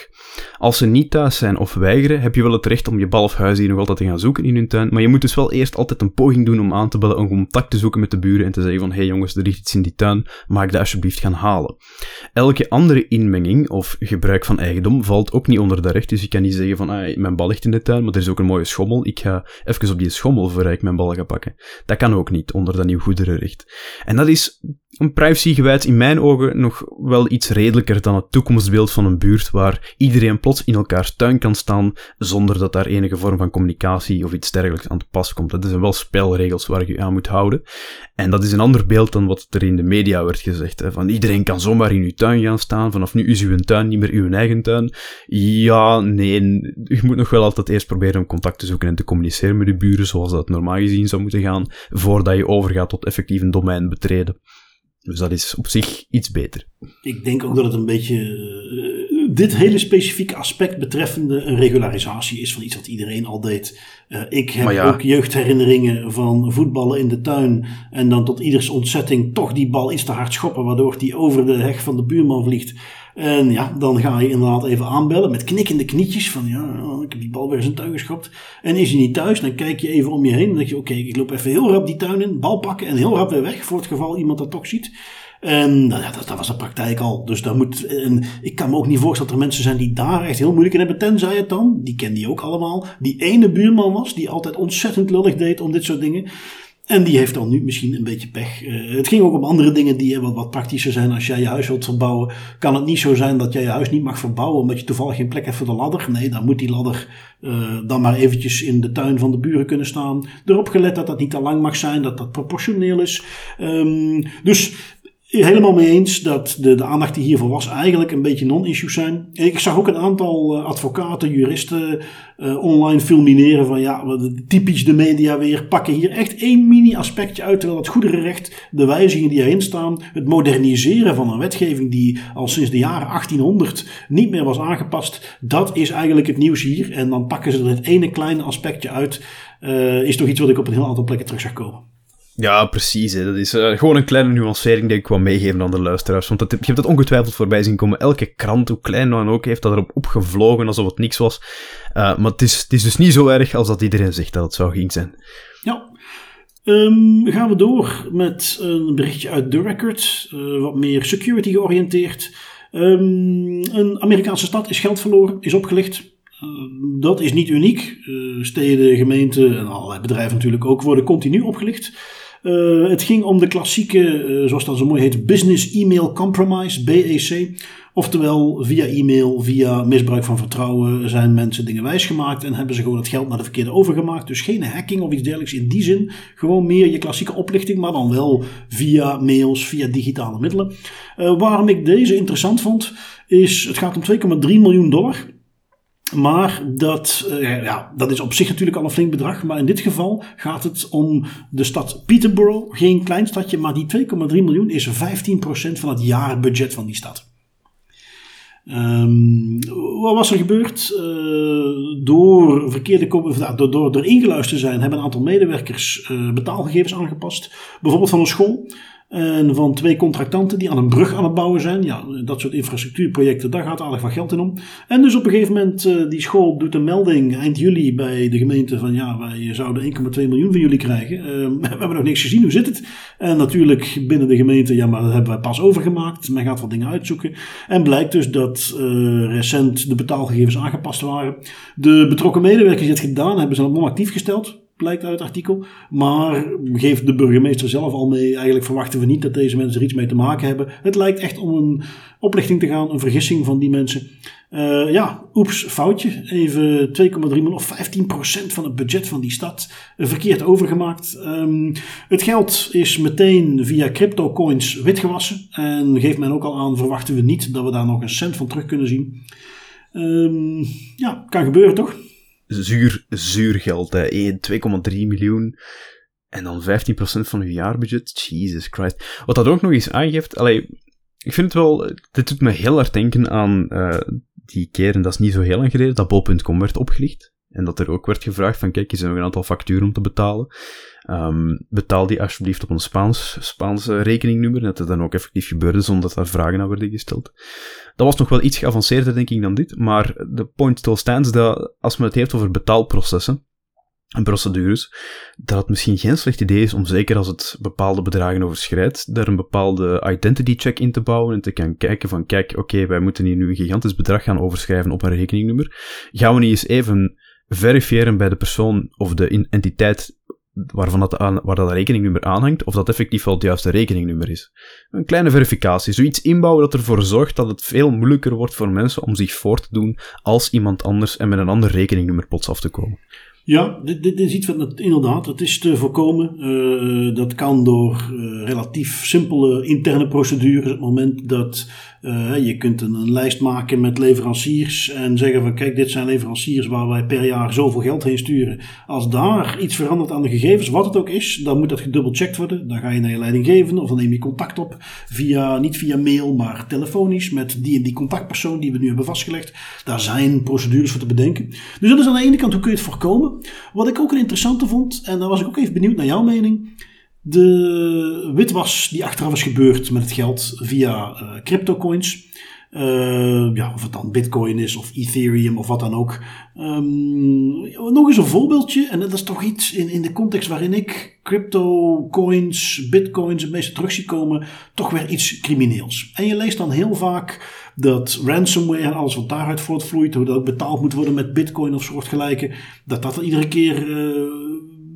Als ze niet thuis zijn of weigeren, heb je wel het recht om je bal of huisdier nog altijd te gaan zoeken in hun tuin, maar je moet dus wel eerst altijd een poging doen om aan te bellen, om contact te zoeken met de buren en te zeggen van hé hey jongens, er ligt iets in die tuin, mag ik dat alsjeblieft gaan halen. Elke andere inmenging of gebruik van eigendom valt ook niet onder dat recht, dus je kan niet zeggen van ah, mijn bal ligt in de tuin, maar er is ook een mooie schommel, ik ga even op die schommel voor ik mijn bal ga pakken. Dat kan ook niet onder dat nieuw goederenrecht. En dat is een privacygewijs in mijn ogen nog wel iets redelijker dan het toekomstbeeld van een buurt waar iedereen plots in elkaars tuin kan staan zonder dat daar enige vorm van communicatie of iets dergelijks aan te pas komt. Dat zijn wel spelregels waar je aan moet houden. En dat is een ander beeld dan wat er in de media werd gezegd. Hè. Van iedereen kan zomaar in uw tuin gaan staan, vanaf nu is uw tuin niet meer uw eigen tuin. Ja, nee, je moet nog wel altijd eerst proberen om contact te zoeken en te communiceren met de buren zoals dat normaal gezien zou moeten gaan, voordat je overgaat tot effectief een domein betreden. Dus dat is op zich iets beter. Ik denk ook dat het een beetje uh, dit hele specifieke aspect betreffende een regularisatie is van iets wat iedereen al deed. Uh, ik heb ook jeugdherinneringen van voetballen in de tuin en dan tot ieders ontzetting toch die bal iets te hard schoppen waardoor die over de heg van de buurman vliegt. En ja, dan ga je inderdaad even aanbellen met knikkende knietjes van ja, ik heb die bal weer zijn tuin geschopt. En is hij niet thuis, dan kijk je even om je heen. Dan denk je oké, ik loop even heel rap die tuin in, bal pakken en heel rap weer weg voor het geval iemand dat toch ziet. En nou ja, dat, dat, was de praktijk al. Dus daar moet, en ik kan me ook niet voorstellen dat er mensen zijn die daar echt heel moeilijk in hebben. Tenzij het dan, die ken die ook allemaal, die ene buurman was die altijd ontzettend lullig deed om dit soort dingen. En die heeft dan nu misschien een beetje pech. Uh, het ging ook om andere dingen die wat, wat praktischer zijn. Als jij je huis wilt verbouwen, kan het niet zo zijn dat jij je huis niet mag verbouwen omdat je toevallig geen plek hebt voor de ladder. Nee, dan moet die ladder uh, dan maar eventjes in de tuin van de buren kunnen staan. Erop gelet dat dat niet te lang mag zijn, dat dat proportioneel is. Um, dus helemaal mee eens dat de, de aandacht die hiervoor was eigenlijk een beetje non-issues zijn. Ik zag ook een aantal uh, advocaten, juristen uh, online fulmineren van ja, typisch de media weer, pakken hier echt één mini-aspectje uit, terwijl het goederenrecht, de wijzigingen die erin staan, het moderniseren van een wetgeving die al sinds de jaren 1800 niet meer was aangepast, dat is eigenlijk het nieuws hier. En dan pakken ze er het ene kleine aspectje uit, uh, is toch iets wat ik op een heel aantal plekken terug zag komen. Ja, precies. Hè. Dat is uh, gewoon een kleine nuancering die ik wil meegeven aan de luisteraars. Want dat, je hebt het ongetwijfeld voorbij zien komen. Elke krant, hoe klein dan ook, heeft dat erop opgevlogen alsof het niks was. Uh, maar het is, het is dus niet zo erg als dat iedereen zegt dat het zou ging zijn. Ja. Um, gaan we door met een berichtje uit The Record. Uh, wat meer security georiënteerd. Um, een Amerikaanse stad is geld verloren, is opgelicht. dat is niet uniek. steden, gemeenten en allerlei bedrijven natuurlijk ook worden continu opgelicht. Uh, het ging om de klassieke, uh, zoals dat zo mooi heet, Business Email Compromise, BEC. Oftewel, via e-mail, via misbruik van vertrouwen zijn mensen dingen wijsgemaakt en hebben ze gewoon het geld naar de verkeerde overgemaakt. Dus geen hacking of iets dergelijks in die zin. Gewoon meer je klassieke oplichting, maar dan wel via mails, via digitale middelen. Uh, waarom ik deze interessant vond, is het gaat om 2,3 miljoen dollar. Maar dat, uh, ja, dat is op zich natuurlijk al een flink bedrag. Maar in dit geval gaat het om de stad Peterborough. Geen klein stadje, maar die 2,3 miljoen is 15% van het jaarbudget van die stad. Um, wat was er gebeurd? Uh, door, verkeerde, door, door, door ingeluisterd te zijn, hebben een aantal medewerkers uh, betaalgegevens aangepast. Bijvoorbeeld van een school. En van twee contractanten die aan een brug aan het bouwen zijn. Ja, dat soort infrastructuurprojecten, daar gaat aardig wat geld in om. En dus op een gegeven moment, uh, die school doet een melding eind juli bij de gemeente van ja, wij zouden 1,2 miljoen van jullie krijgen. Uh, *laughs* we hebben nog niks gezien, hoe zit het? En natuurlijk binnen de gemeente, ja, maar dat hebben wij pas overgemaakt. Men gaat wat dingen uitzoeken. En blijkt dus dat uh, recent de betaalgegevens aangepast waren. De betrokken medewerkers die het gedaan hebben, zijn op non-actief gesteld blijkt uit het artikel. Maar geeft de burgemeester zelf al mee. Eigenlijk verwachten we niet dat deze mensen er iets mee te maken hebben. Het lijkt echt om een oplichting te gaan, een vergissing van die mensen. Uh, ja, oeps, foutje. Even 2,3 miljoen of 15% van het budget van die stad verkeerd overgemaakt. Um, het geld is meteen via crypto coins witgewassen. En geeft men ook al aan, verwachten we niet dat we daar nog een cent van terug kunnen zien. Um, ja, kan gebeuren toch? Zuur, zuur geld. 2,3 miljoen. En dan 15% van uw jaarbudget. Jesus Christ. Wat dat ook nog eens aangeeft. Allee, ik vind het wel. Dit doet me heel hard denken aan uh, die keer, en dat is niet zo heel lang geleden, dat bol.com werd opgelicht. En dat er ook werd gevraagd van, kijk, er zijn nog een aantal facturen om te betalen. Um, betaal die alsjeblieft op een Spaans, Spaanse rekeningnummer. Dat het dan ook effectief gebeurde zonder dat daar vragen aan werden gesteld. Dat was nog wel iets geavanceerder, denk ik, dan dit. Maar de point still stands dat als men het heeft over betaalprocessen en procedures, dat het misschien geen slecht idee is om zeker als het bepaalde bedragen overschrijdt, daar een bepaalde identity check in te bouwen en te gaan kijken van, kijk, oké, wij moeten hier nu een gigantisch bedrag gaan overschrijven op een rekeningnummer. Gaan we niet eens even verifiëren bij de persoon of de entiteit waarvan dat aan, waar dat rekeningnummer aanhangt, of dat effectief wel het juiste rekeningnummer is. Een kleine verificatie, zoiets inbouwen dat ervoor zorgt dat het veel moeilijker wordt voor mensen om zich voor te doen als iemand anders en met een ander rekeningnummer plots af te komen. Ja, dit, dit is iets wat inderdaad, het is te voorkomen. Uh, dat kan door uh, relatief simpele interne procedures. Op het moment dat uh, je kunt een, een, lijst maken met leveranciers en zeggen van kijk, dit zijn leveranciers waar wij per jaar zoveel geld heen sturen. Als daar iets verandert aan de gegevens, wat het ook is, dan moet dat gedubbelcheckt worden. Dan ga je naar je leidinggevende of dan neem je contact op via, niet via mail, maar telefonisch met die en die contactpersoon die we nu hebben vastgelegd. Daar zijn procedures voor te bedenken. Dus dat is aan de ene kant hoe kun je het voorkomen. Wat ik ook een interessante vond, en daar was ik ook even benieuwd naar jouw mening. De witwas die achteraf is gebeurd met het geld via uh, cryptocoins. Uh, ja, of het dan Bitcoin is of Ethereum of wat dan ook. Um, nog eens een voorbeeldje, en dat is toch iets in, in de context waarin ik crypto coins, bitcoins het meeste terug zie komen, toch weer iets crimineels. En je leest dan heel vaak dat ransomware en alles wat daaruit voortvloeit, hoe dat ook betaald moet worden met bitcoin of soortgelijke, dat dat iedere keer uh,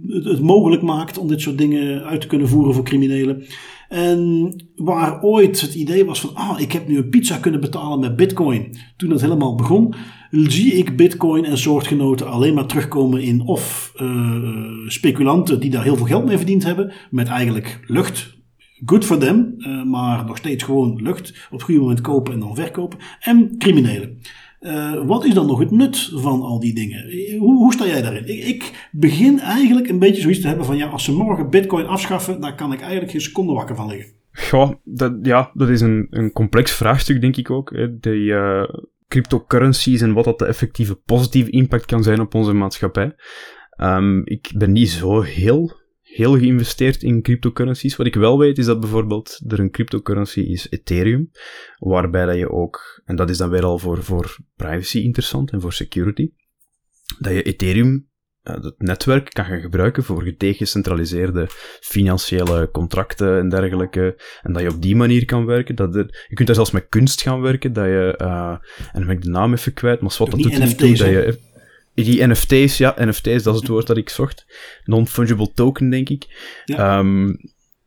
het, mogelijk maakt om dit soort dingen uit te kunnen voeren voor criminelen. En waar ooit het idee was van, ah, ik heb nu een pizza kunnen betalen met bitcoin. Toen dat helemaal begon, zie ik bitcoin en soortgenoten alleen maar terugkomen in of uh, speculanten die daar heel veel geld mee verdiend hebben, met eigenlijk lucht, good for them, uh, maar nog steeds gewoon lucht. Op het goede moment kopen en dan verkopen. En criminelen. Uh, wat is dan nog het nut van al die dingen? Hoe, hoe sta jij daarin? Ik, ik, begin eigenlijk een beetje zoiets te hebben van ja, als ze morgen Bitcoin afschaffen, dan kan ik eigenlijk geen seconde wakker van liggen. Goh, dat, ja, dat is een, een complex vraagstuk, denk ik ook. Hè. De uh, cryptocurrencies en wat dat de effectieve positieve impact kan zijn op onze maatschappij. Um, ik ben niet zo heel heel geïnvesteerd in cryptocurrencies. Wat ik wel weet is dat bijvoorbeeld er een cryptocurrency is Ethereum, waarbij dat je ook, en dat is dan weer al voor, voor privacy interessant en voor security, dat je Ethereum, eh, het netwerk, kan gaan gebruiken voor gedecentraliseerde financiële contracten en dergelijke. En dat je op die manier kan werken. Dat er, je kunt daar zelfs met kunst gaan werken, dat je, uh, en dan ben ik de naam even kwijt, maar wat dat doet niet dat je die NFT's, ja, NFT's, dat is het woord dat ik zocht. Non-fungible token, denk ik. Ja. Um,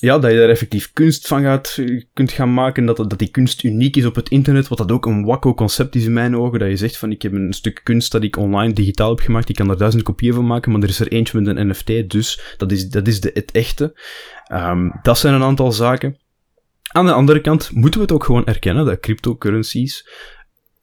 ja, dat je daar effectief kunst van gaat, kunt gaan maken, dat, dat die kunst uniek is op het internet, wat dat ook een wakko concept is in mijn ogen, dat je zegt van, ik heb een stuk kunst dat ik online digitaal heb gemaakt, ik kan daar duizend kopieën van maken, maar er is er eentje met een NFT, dus dat is, dat is de, het echte. Um, dat zijn een aantal zaken. Aan de andere kant moeten we het ook gewoon erkennen dat cryptocurrencies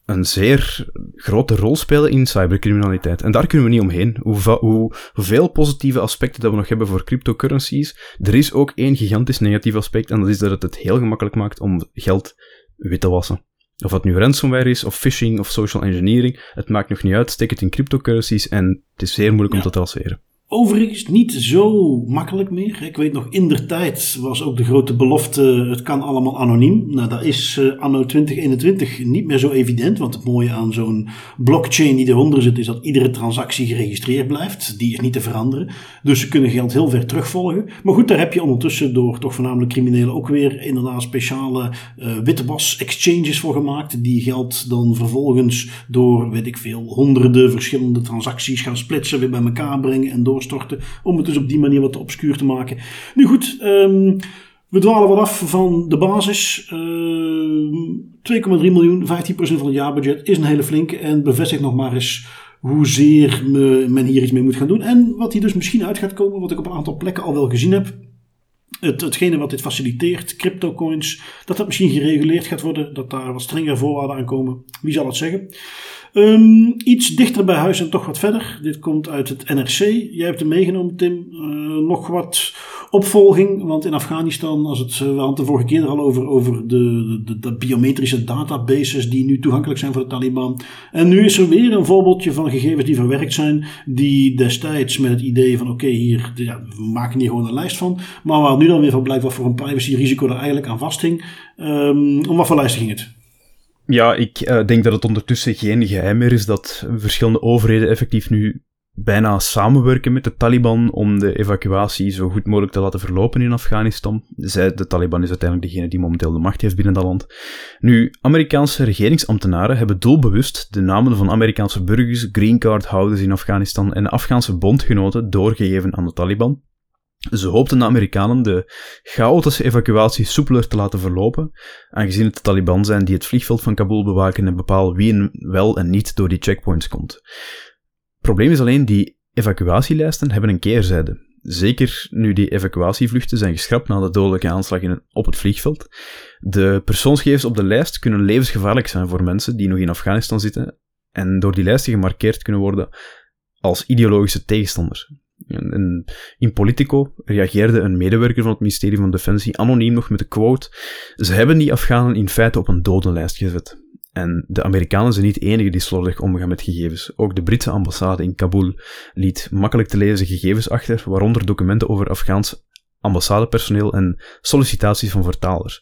een zeer grote rol spelen in cybercriminaliteit. En daar kunnen we niet omheen. Hoe, hoe, hoeveel positieve aspecten dat we nog hebben voor cryptocurrencies, er is ook één gigantisch negatief aspect, en dat is dat het het heel gemakkelijk maakt om geld wit te wassen. Of het nu ransomware is, of phishing, of social engineering, het maakt nog niet uit. Steek het in cryptocurrencies en het is zeer moeilijk om te traceren. Overigens niet zo makkelijk meer. Ik weet nog, in der tijd was ook de grote belofte: het kan allemaal anoniem. Nou, dat is uh, anno 2021 niet meer zo evident. Want het mooie aan zo'n blockchain die eronder zit, is dat iedere transactie geregistreerd blijft. Die is niet te veranderen. Dus ze kunnen geld heel ver terugvolgen. Maar goed, daar heb je ondertussen door toch voornamelijk criminelen ook weer inderdaad speciale uh, witwas exchanges voor gemaakt. Die geld dan vervolgens door, weet ik veel, honderden verschillende transacties gaan splitsen, weer bij elkaar brengen en door storten. Om het dus op die manier wat obscuur te maken. Nu goed, um, we dwalen wat af van de basis. Uh, 2,3 miljoen, 15% van het jaarbudget is een hele flinke. En bevestigt nog maar eens hoezeer men hier iets mee moet gaan doen. En wat hier dus misschien uit gaat komen, wat ik op een aantal plekken al wel gezien heb. Het, hetgene wat dit faciliteert, cryptocoins, dat dat misschien gereguleerd gaat worden, dat daar wat strengere voorwaarden aan komen. Wie zal het zeggen? Um, iets dichter bij huis en toch wat verder. Dit komt uit het NRC. Jij hebt hem meegenomen, Tim. Uh, nog wat opvolging. Want in Afghanistan, als het, we hadden het de vorige keer al over, over de, de, de, biometrische databases die nu toegankelijk zijn voor de Taliban. En nu is er weer een voorbeeldje van gegevens die verwerkt zijn, die destijds met het idee van oké, hier, ja, we maken hier gewoon een lijst van. Maar waar nu dan weer van blijkt wat voor een privacy risico er eigenlijk aan vasthing. Um, om wat voor lijst ging het? Ja, ik uh, denk dat het ondertussen geen geheim meer is dat verschillende overheden effectief nu bijna samenwerken met de Taliban om de evacuatie zo goed mogelijk te laten verlopen in Afghanistan. Zij, de Taliban is uiteindelijk degene die momenteel de macht heeft binnen dat land. Nu, Amerikaanse regeringsambtenaren hebben doelbewust de namen van Amerikaanse burgers, green card houders in Afghanistan en Afghaanse bondgenoten doorgegeven aan de Taliban. Ze hoopten de Amerikanen de chaotische evacuatie soepeler te laten verlopen, aangezien het de Taliban zijn die het vliegveld van Kabul bewaken en bepalen wie wel en niet door die checkpoints komt. Probleem is alleen, die evacuatielijsten hebben een keerzijde. Zeker nu die evacuatievluchten zijn geschrapt na de dodelijke aanslag in, op het vliegveld. De persoonsgegevens op de lijst kunnen levensgevaarlijk zijn voor mensen die nog in Afghanistan zitten en door die lijsten gemarkeerd kunnen worden als ideologische tegenstanders. En in Politico reageerde een medewerker van het ministerie van Defensie anoniem nog met de quote: Ze hebben die Afghanen in feite op een dodenlijst gezet. En de Amerikanen zijn niet de enige die slordig omgaan met gegevens. Ook de Britse ambassade in Kabul liet makkelijk te lezen gegevens achter, waaronder documenten over Afghaans ambassadepersoneel en sollicitaties van vertalers.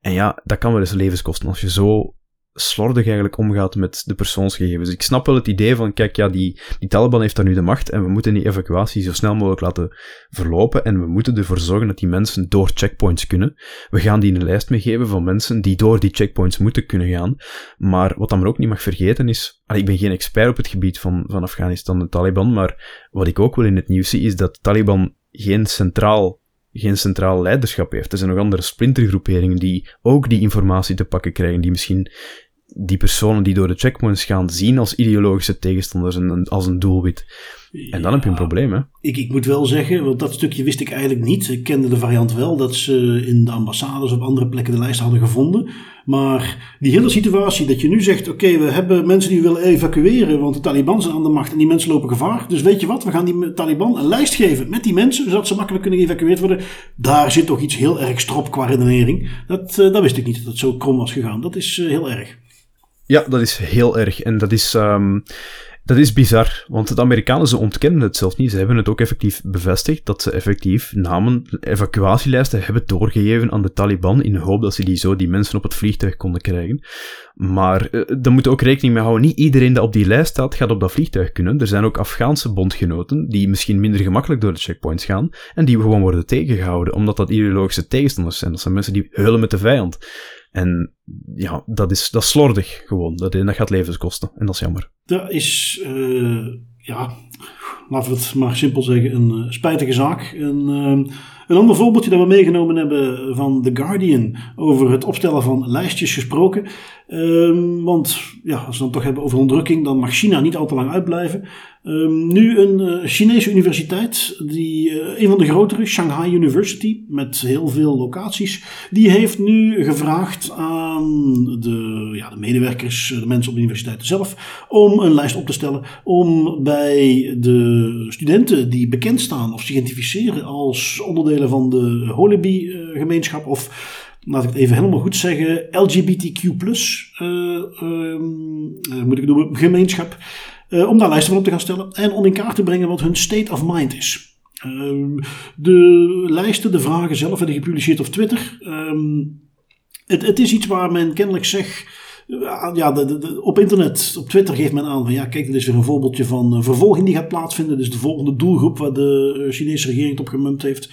En ja, dat kan wel eens levens kosten als je zo slordig eigenlijk omgaat met de persoonsgegevens. Ik snap wel het idee van, kijk, ja, die, die Taliban heeft daar nu de macht en we moeten die evacuatie zo snel mogelijk laten verlopen en we moeten ervoor zorgen dat die mensen door checkpoints kunnen. We gaan die een lijst meegeven van mensen die door die checkpoints moeten kunnen gaan. Maar wat dan maar ook niet mag vergeten is, ik ben geen expert op het gebied van, van Afghanistan en Taliban, maar wat ik ook wel in het nieuws zie is dat Taliban geen centraal geen centraal leiderschap heeft. Er zijn nog andere splintergroeperingen die ook die informatie te pakken krijgen, die misschien die personen die door de checkpoints gaan zien als ideologische tegenstanders en als een doelwit. En dan heb je een probleem, hè? Ik, ik moet wel zeggen, want dat stukje wist ik eigenlijk niet. Ik kende de variant wel dat ze in de ambassades op andere plekken de lijst hadden gevonden. Maar die hele situatie dat je nu zegt: oké, we hebben mensen die we willen evacueren, want de Taliban zijn aan de macht en die mensen lopen gevaar. Dus weet je wat, we gaan die Taliban een lijst geven met die mensen, zodat ze makkelijk kunnen geëvacueerd worden. Daar zit toch iets heel erg strop qua redenering. Dat, uh, dat wist ik niet dat het zo krom was gegaan. Dat is uh, heel erg. Ja, dat is heel erg. En dat is, um, dat is bizar, want de Amerikanen, ze ontkennen het zelf niet. Ze hebben het ook effectief bevestigd dat ze effectief namen, evacuatielijsten hebben doorgegeven aan de Taliban in de hoop dat ze die zo die mensen op het vliegtuig konden krijgen. Maar uh, daar moet ook rekening mee houden. Niet iedereen dat op die lijst staat, gaat op dat vliegtuig kunnen. Er zijn ook Afghaanse bondgenoten die misschien minder gemakkelijk door de checkpoints gaan en die gewoon worden tegengehouden, omdat dat ideologische tegenstanders zijn. Dat zijn mensen die heulen met de vijand. En ja, dat is, dat slordig gewoon. Dat, dat gaat levens kosten. En dat is jammer. Dat is, uh, ja, laten we het maar simpel zeggen, een uh, spijtige zaak. Uh, een ander voorbeeldje dat we meegenomen hebben van The Guardian over het opstellen van lijstjes gesproken. Um, want ja, als we dan toch hebben over onderdrukking, dan mag China niet al te lang uitblijven. Um, nu een uh, Chinese universiteit, die, uh, een van de grotere, Shanghai University, met heel veel locaties, die heeft nu gevraagd aan de, ja, de medewerkers, de mensen op de universiteit zelf, om een lijst op te stellen om bij de studenten die bekend staan of zich identificeren als onderdelen van de Holibi-gemeenschap of laat ik het even helemaal goed zeggen, LGBTQ+, uh, uh, moet ik noemen, gemeenschap, uh, om daar lijsten van op te gaan stellen en om in kaart te brengen wat hun state of mind is. Ehm, de lijsten, de vragen zelf werden gepubliceerd op Twitter. Ehm, het, het, is iets waar men kennelijk zegt. Ja, op internet, op Twitter geeft men aan van ja, kijk, dit is weer een voorbeeldje van vervolging die gaat plaatsvinden. Dus de volgende doelgroep waar de Chinese regering het op gemunt heeft.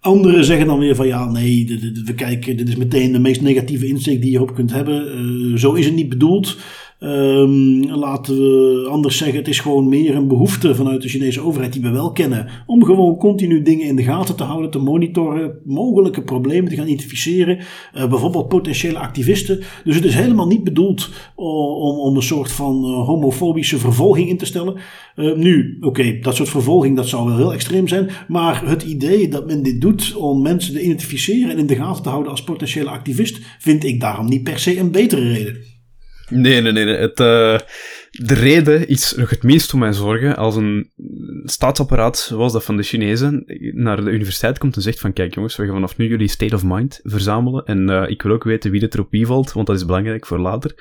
Anderen zeggen dan weer van ja, nee, we kijken, dit is meteen de meest negatieve insteek die je op kunt hebben. Uh, zo is het niet bedoeld. Um, laten we anders zeggen, het is gewoon meer een behoefte vanuit de Chinese overheid die we wel kennen. Om gewoon continu dingen in de gaten te houden, te monitoren, mogelijke problemen te gaan identificeren. Uh, bijvoorbeeld potentiële activisten. Dus het is helemaal niet bedoeld om, om een soort van uh, homofobische vervolging in te stellen. Uh, nu, oké, dat soort vervolging dat zou wel heel extreem zijn. Maar het idee dat men dit doet om mensen te identificeren en in de gaten te houden als potentiële activist, vind ik daarom niet per se een betere reden. Nee, nee, nee. Het, uh, de reden is nog het minst voor mijn zorgen als een staatsapparaat zoals dat van de Chinezen naar de universiteit komt en zegt van kijk jongens, we gaan vanaf nu jullie state of mind verzamelen en uh, ik wil ook weten wie de erop valt, want dat is belangrijk voor later.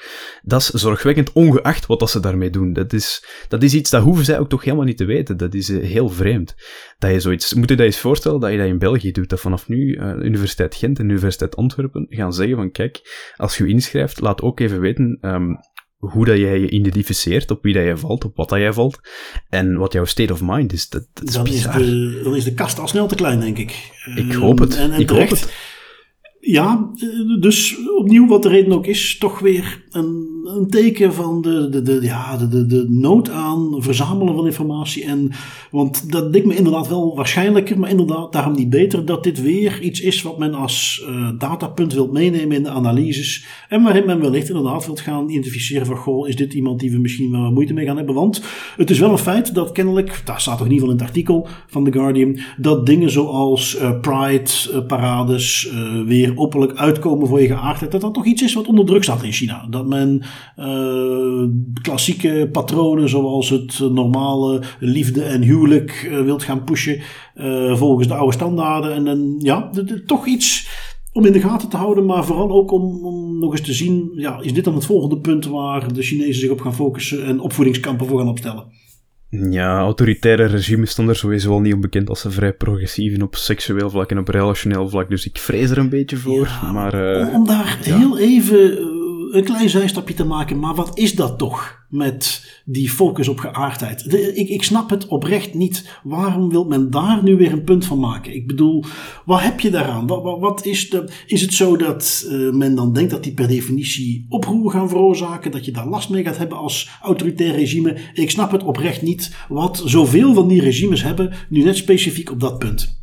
Dat is zorgwekkend ongeacht wat dat ze daarmee doen. Dat is, dat is iets dat hoeven zij ook toch helemaal niet te weten. Dat is uh, heel vreemd. Dat je zoiets, moet je dat eens voorstellen dat je dat in België doet, dat vanaf nu uh, Universiteit Gent en Universiteit Antwerpen gaan zeggen van kijk, als je inschrijft, laat ook even weten um, hoe dat jij je identificeert, op wie dat jij valt, op wat dat jij valt, en wat jouw state of mind is. Dat, dat is dan, is de, dan is de kast al snel te klein, denk ik. Ik hoop het. En, en ik terecht, hoop het. Ja, dus opnieuw wat de reden ook is, toch weer een, een teken van de, de, de, ja, de, de, nood aan verzamelen van informatie. En, want dat lijkt me inderdaad wel waarschijnlijker, maar inderdaad daarom niet beter, dat dit weer iets is wat men als uh, datapunt wilt meenemen in de analyses. En waarin men wellicht inderdaad wilt gaan identificeren van, goh, is dit iemand die we misschien wel moeite mee gaan hebben? Want het is wel een feit dat kennelijk, daar staat toch in ieder geval in het artikel van The Guardian, dat dingen zoals uh, Pride-parades weer openlijk uitkomen voor je geaardheid, dat dat toch iets is wat onder druk staat in China. Dat men uh, klassieke patronen zoals het normale liefde en huwelijk uh, wilt gaan pushen volgens de oude standaarden. En dan, ja, toch iets om in de gaten te houden, maar vooral ook om, om, nog eens te zien, ja, is dit dan het volgende punt waar de Chinezen zich op gaan focussen en opvoedingskampen voor gaan opstellen? Ja, autoritaire regimes stonden er sowieso al niet onbekend als ze vrij progressief op seksueel vlak en op relationeel vlak. Dus ik vrees er een beetje voor. Ja, maar, uh, om, om, daar ja. heel even een klein zijstapje te maken, maar wat is dat toch met die focus op geaardheid? Ik, ik snap het oprecht niet. Waarom wil men daar nu weer een punt van maken? Ik bedoel, wat heb je daaraan? Wat, wat, wat is, de, is het zo dat uh, men dan denkt dat die per definitie oproer gaan veroorzaken? Dat je daar last mee gaat hebben als autoritair regime? Ik snap het oprecht niet wat zoveel van die regimes hebben, nu net specifiek op dat punt.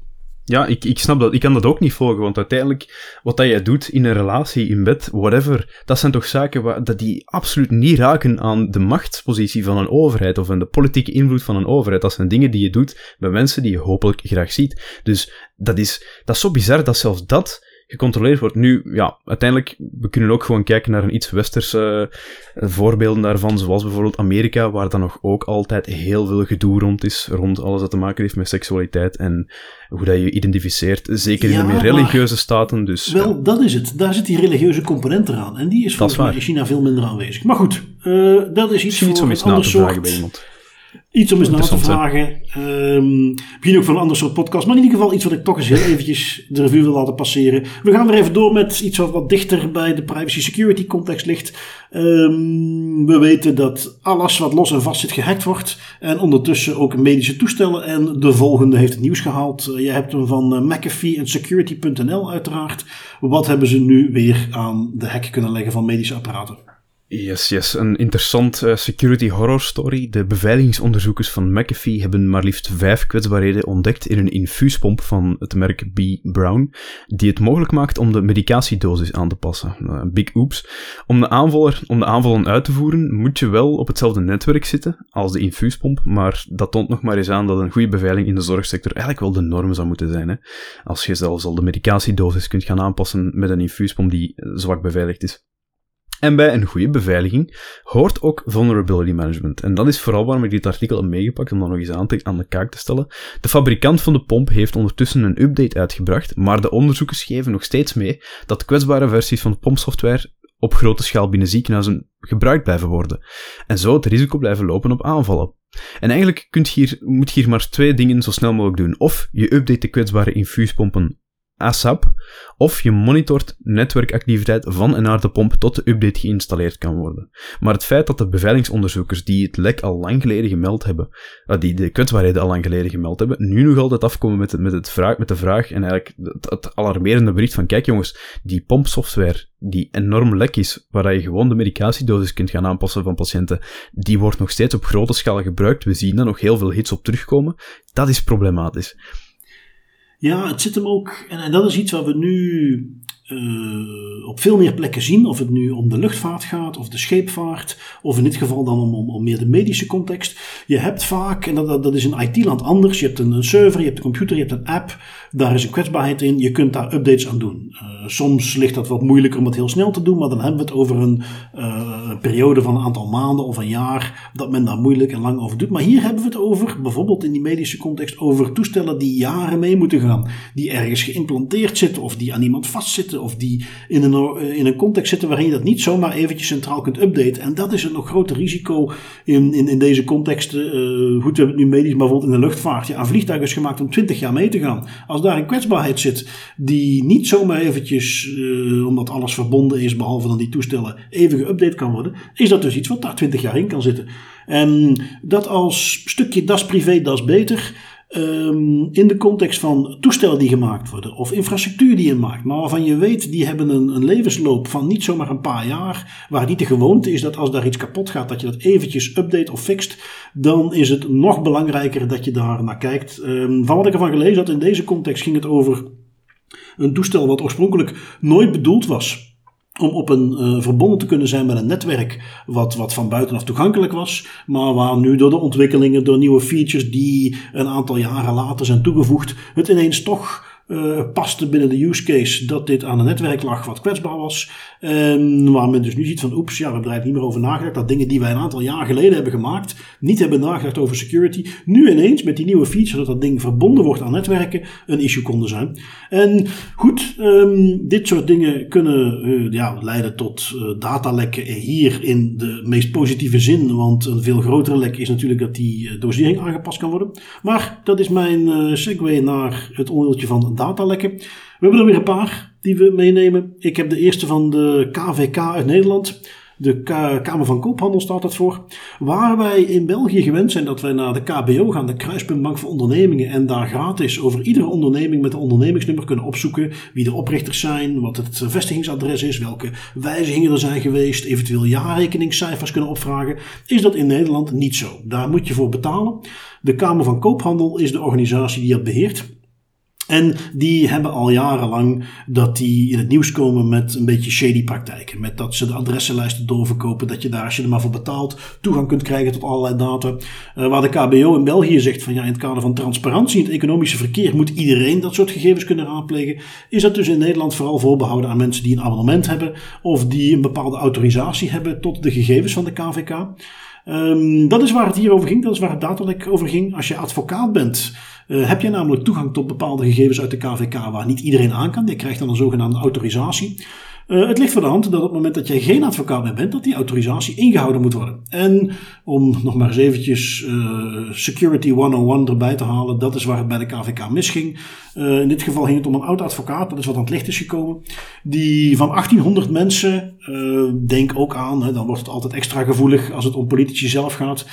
Ja, ik, ik snap dat. Ik kan dat ook niet volgen, want uiteindelijk, wat dat jij doet in een relatie, in bed, whatever, dat zijn toch zaken waar, dat die absoluut niet raken aan de machtspositie van een overheid of aan de politieke invloed van een overheid. Dat zijn dingen die je doet bij mensen die je hopelijk graag ziet. Dus dat is, dat is zo bizar dat zelfs dat gecontroleerd wordt. Nu, ja, uiteindelijk, we kunnen ook gewoon kijken naar een iets westerse uh, voorbeelden daarvan, zoals bijvoorbeeld Amerika, waar dan nog ook altijd heel veel gedoe rond is, rond alles dat te maken heeft met seksualiteit en hoe dat je identificeert, zeker Ja, in de meer religieuze staten. Dus Wel, ja. dat is het. Daar zit die religieuze component eraan. En die is volgens mij in China veel minder aanwezig. Maar goed, eh, dat is iets misschien iets voor om een eens na te vragen soort... bij iemand. Iets om eens na te vragen. Ehm, misschien ook van een ander soort podcast. Maar in ieder geval iets wat ik toch eens heel eventjes de revue wil laten passeren. We gaan weer even door met iets wat wat dichter bij de privacy security context ligt. Ehm, we weten dat alles wat los en vast zit gehackt wordt. En ondertussen ook medische toestellen. En de volgende heeft het nieuws gehaald. Uh, je hebt hem van uh, McAfee en security.nl uiteraard. Wat hebben ze nu weer aan de hek kunnen leggen van medische apparaten? Yes, yes. Een interessant eh, security horror story. De beveiligingsonderzoekers van McAfee hebben maar liefst vijf kwetsbaarheden ontdekt in een infuuspomp van het merk B. Brown, die het mogelijk maakt om de medicatiedosis aan te passen. Eh, big oops. Om de, aanvaller, om de aanvallen uit te voeren, moet je wel op hetzelfde netwerk zitten als de infuuspomp, maar dat toont nog maar eens aan dat een goede beveiliging in de zorgsector eigenlijk wel de norm zou moeten zijn. Hè? Als je zelfs al de medicatiedosis kunt gaan aanpassen met een infuuspomp die eh, zwak beveiligd is. En bij een goede beveiliging hoort ook vulnerability management. En dat is vooral waarom ik dit artikel heb meegepakt, om dat nog eens aan, te, aan de kaak te stellen. De fabrikant van de pomp heeft ondertussen een update uitgebracht, maar de onderzoekers geven nog steeds mee dat kwetsbare versies van de pompsoftware op grote schaal binnen ziekenhuizen gebruikt blijven worden. En zo het risico blijven lopen op aanvallen. En eigenlijk kunt hier, moet hier maar twee dingen zo snel mogelijk doen. Of je update de kwetsbare infuuspompen ASAP, of je monitort netwerkactiviteit van en naar de pomp tot de update geïnstalleerd kan worden. Maar het feit dat de beveiligingsonderzoekers die het lek al lang geleden gemeld hebben, uh, die de kwetsbaarheden al lang geleden gemeld hebben, nu nog altijd afkomen met, het, met, het vraag, met de vraag en eigenlijk het, het alarmerende bericht van kijk jongens, die pompsoftware die enorm lek is, waar je gewoon de medicatiedosis kunt gaan aanpassen van patiënten, die wordt nog steeds op grote schaal gebruikt. We zien daar nog heel veel hits op terugkomen. Dat is problematisch. Ja, het zit hem ook, en, dat is iets wat we nu uh, op veel meer plekken zien. Of het nu om de luchtvaart gaat, of de scheepvaart, of in dit geval dan om, om, om meer de medische context. Je hebt vaak, en dat, dat is in IT-land anders, je hebt een, een, server, je hebt een computer, je hebt een app, Daar is een kwetsbaarheid in. Je kunt daar updates aan doen. Uh, soms ligt dat wat moeilijker om het heel snel te doen, maar dan hebben we het over een uh, periode van een aantal maanden of een jaar dat men daar moeilijk en lang over doet. Maar hier hebben we het over, bijvoorbeeld in die medische context, over toestellen die jaren mee moeten gaan, die ergens geïmplanteerd zitten of die aan iemand vastzitten of die in een, in een context zitten waarin je dat niet zomaar eventjes centraal kunt updaten. En dat is een nog groter risico in, in, in deze contexten. Uh, goed, we hebben het nu medisch, maar bijvoorbeeld in de luchtvaart. Ja, een vliegtuig is gemaakt om 20 jaar mee te gaan. Als daar een kwetsbaarheid zit die niet zomaar eventjes, uh, omdat alles verbonden is, behalve dan die toestellen, even geüpdate kan worden, is dat dus iets wat daar 20 jaar in kan zitten. En dat als stukje das privé, das beter. Um, in de context van toestellen die gemaakt worden of infrastructuur die je maakt, maar waarvan je weet die hebben een, een, levensloop van niet zomaar een paar jaar, waar niet de gewoonte is dat als daar iets kapot gaat, dat je dat eventjes update of fixt, dan is het nog belangrijker dat je daar naar kijkt. Um, van wat ik ervan gelezen had in deze context ging het over een toestel wat oorspronkelijk nooit bedoeld was om op een uh, verbonden te kunnen zijn met een netwerk wat, wat van buitenaf toegankelijk was, maar waar nu door de ontwikkelingen, door nieuwe features die een aantal jaren later zijn toegevoegd, het ineens toch uh, paste binnen de use case dat dit aan een netwerk lag wat kwetsbaar was. Um, waar men dus nu ziet van oeps, ja, we hebben er niet meer over nagedacht. Dat dingen die wij een aantal jaar geleden hebben gemaakt, niet hebben nagedacht over security, nu ineens met die nieuwe feature dat dat ding verbonden wordt aan netwerken, een issue konden zijn. En goed, um, dit soort dingen kunnen uh, ja, leiden tot uh, datalekken hier in de meest positieve zin. Want een veel grotere lek is natuurlijk dat die dosering aangepast kan worden. Maar dat is mijn segue naar het onderdeeltje van datalekken. We hebben er weer een paar die we meenemen. Ik heb de eerste van de KVK uit Nederland. De Kamer van Koophandel staat dat voor. Waar wij in België gewend zijn dat wij naar de KBO gaan, de Kruispuntbank voor Ondernemingen, en daar gratis over iedere onderneming met een ondernemingsnummer kunnen opzoeken wie de oprichters zijn, wat het vestigingsadres is, welke wijzigingen er zijn geweest, eventueel jaarrekeningscijfers kunnen opvragen, is dat in Nederland niet zo. Daar moet je voor betalen. De Kamer van Koophandel is de organisatie die dat beheert. En die hebben al jarenlang dat die in het nieuws komen met een beetje shady praktijken. Met dat ze de adressenlijsten doorverkopen. Dat je daar, als je er maar voor betaalt, toegang kunt krijgen tot allerlei data. Uh, waar de KBO in België zegt van ja, in het kader van transparantie in het economische verkeer moet iedereen dat soort gegevens kunnen raadplegen. Is dat dus in Nederland vooral voorbehouden aan mensen die een abonnement hebben. Of die een bepaalde autorisatie hebben tot de gegevens van de KVK. Um, dat is waar het hier over ging. Dat is waar het datalek over ging. Als je advocaat bent uh, heb je namelijk toegang tot bepaalde gegevens uit de KVK waar niet iedereen aan kan. Je krijgt dan een zogenaamde autorisatie. Uh, het ligt voor de hand dat op het moment dat jij geen advocaat meer bent, dat die autorisatie ingehouden moet worden. En om nog maar eens eventjes uh, Security 101 erbij te halen, dat is waar het bij de KVK misging. Uh, in dit geval ging het om een oud advocaat, dat is wat aan het licht is gekomen, die van 1800 mensen, denk ook aan, hè, dan wordt het altijd extra gevoelig als het om politici zelf gaat,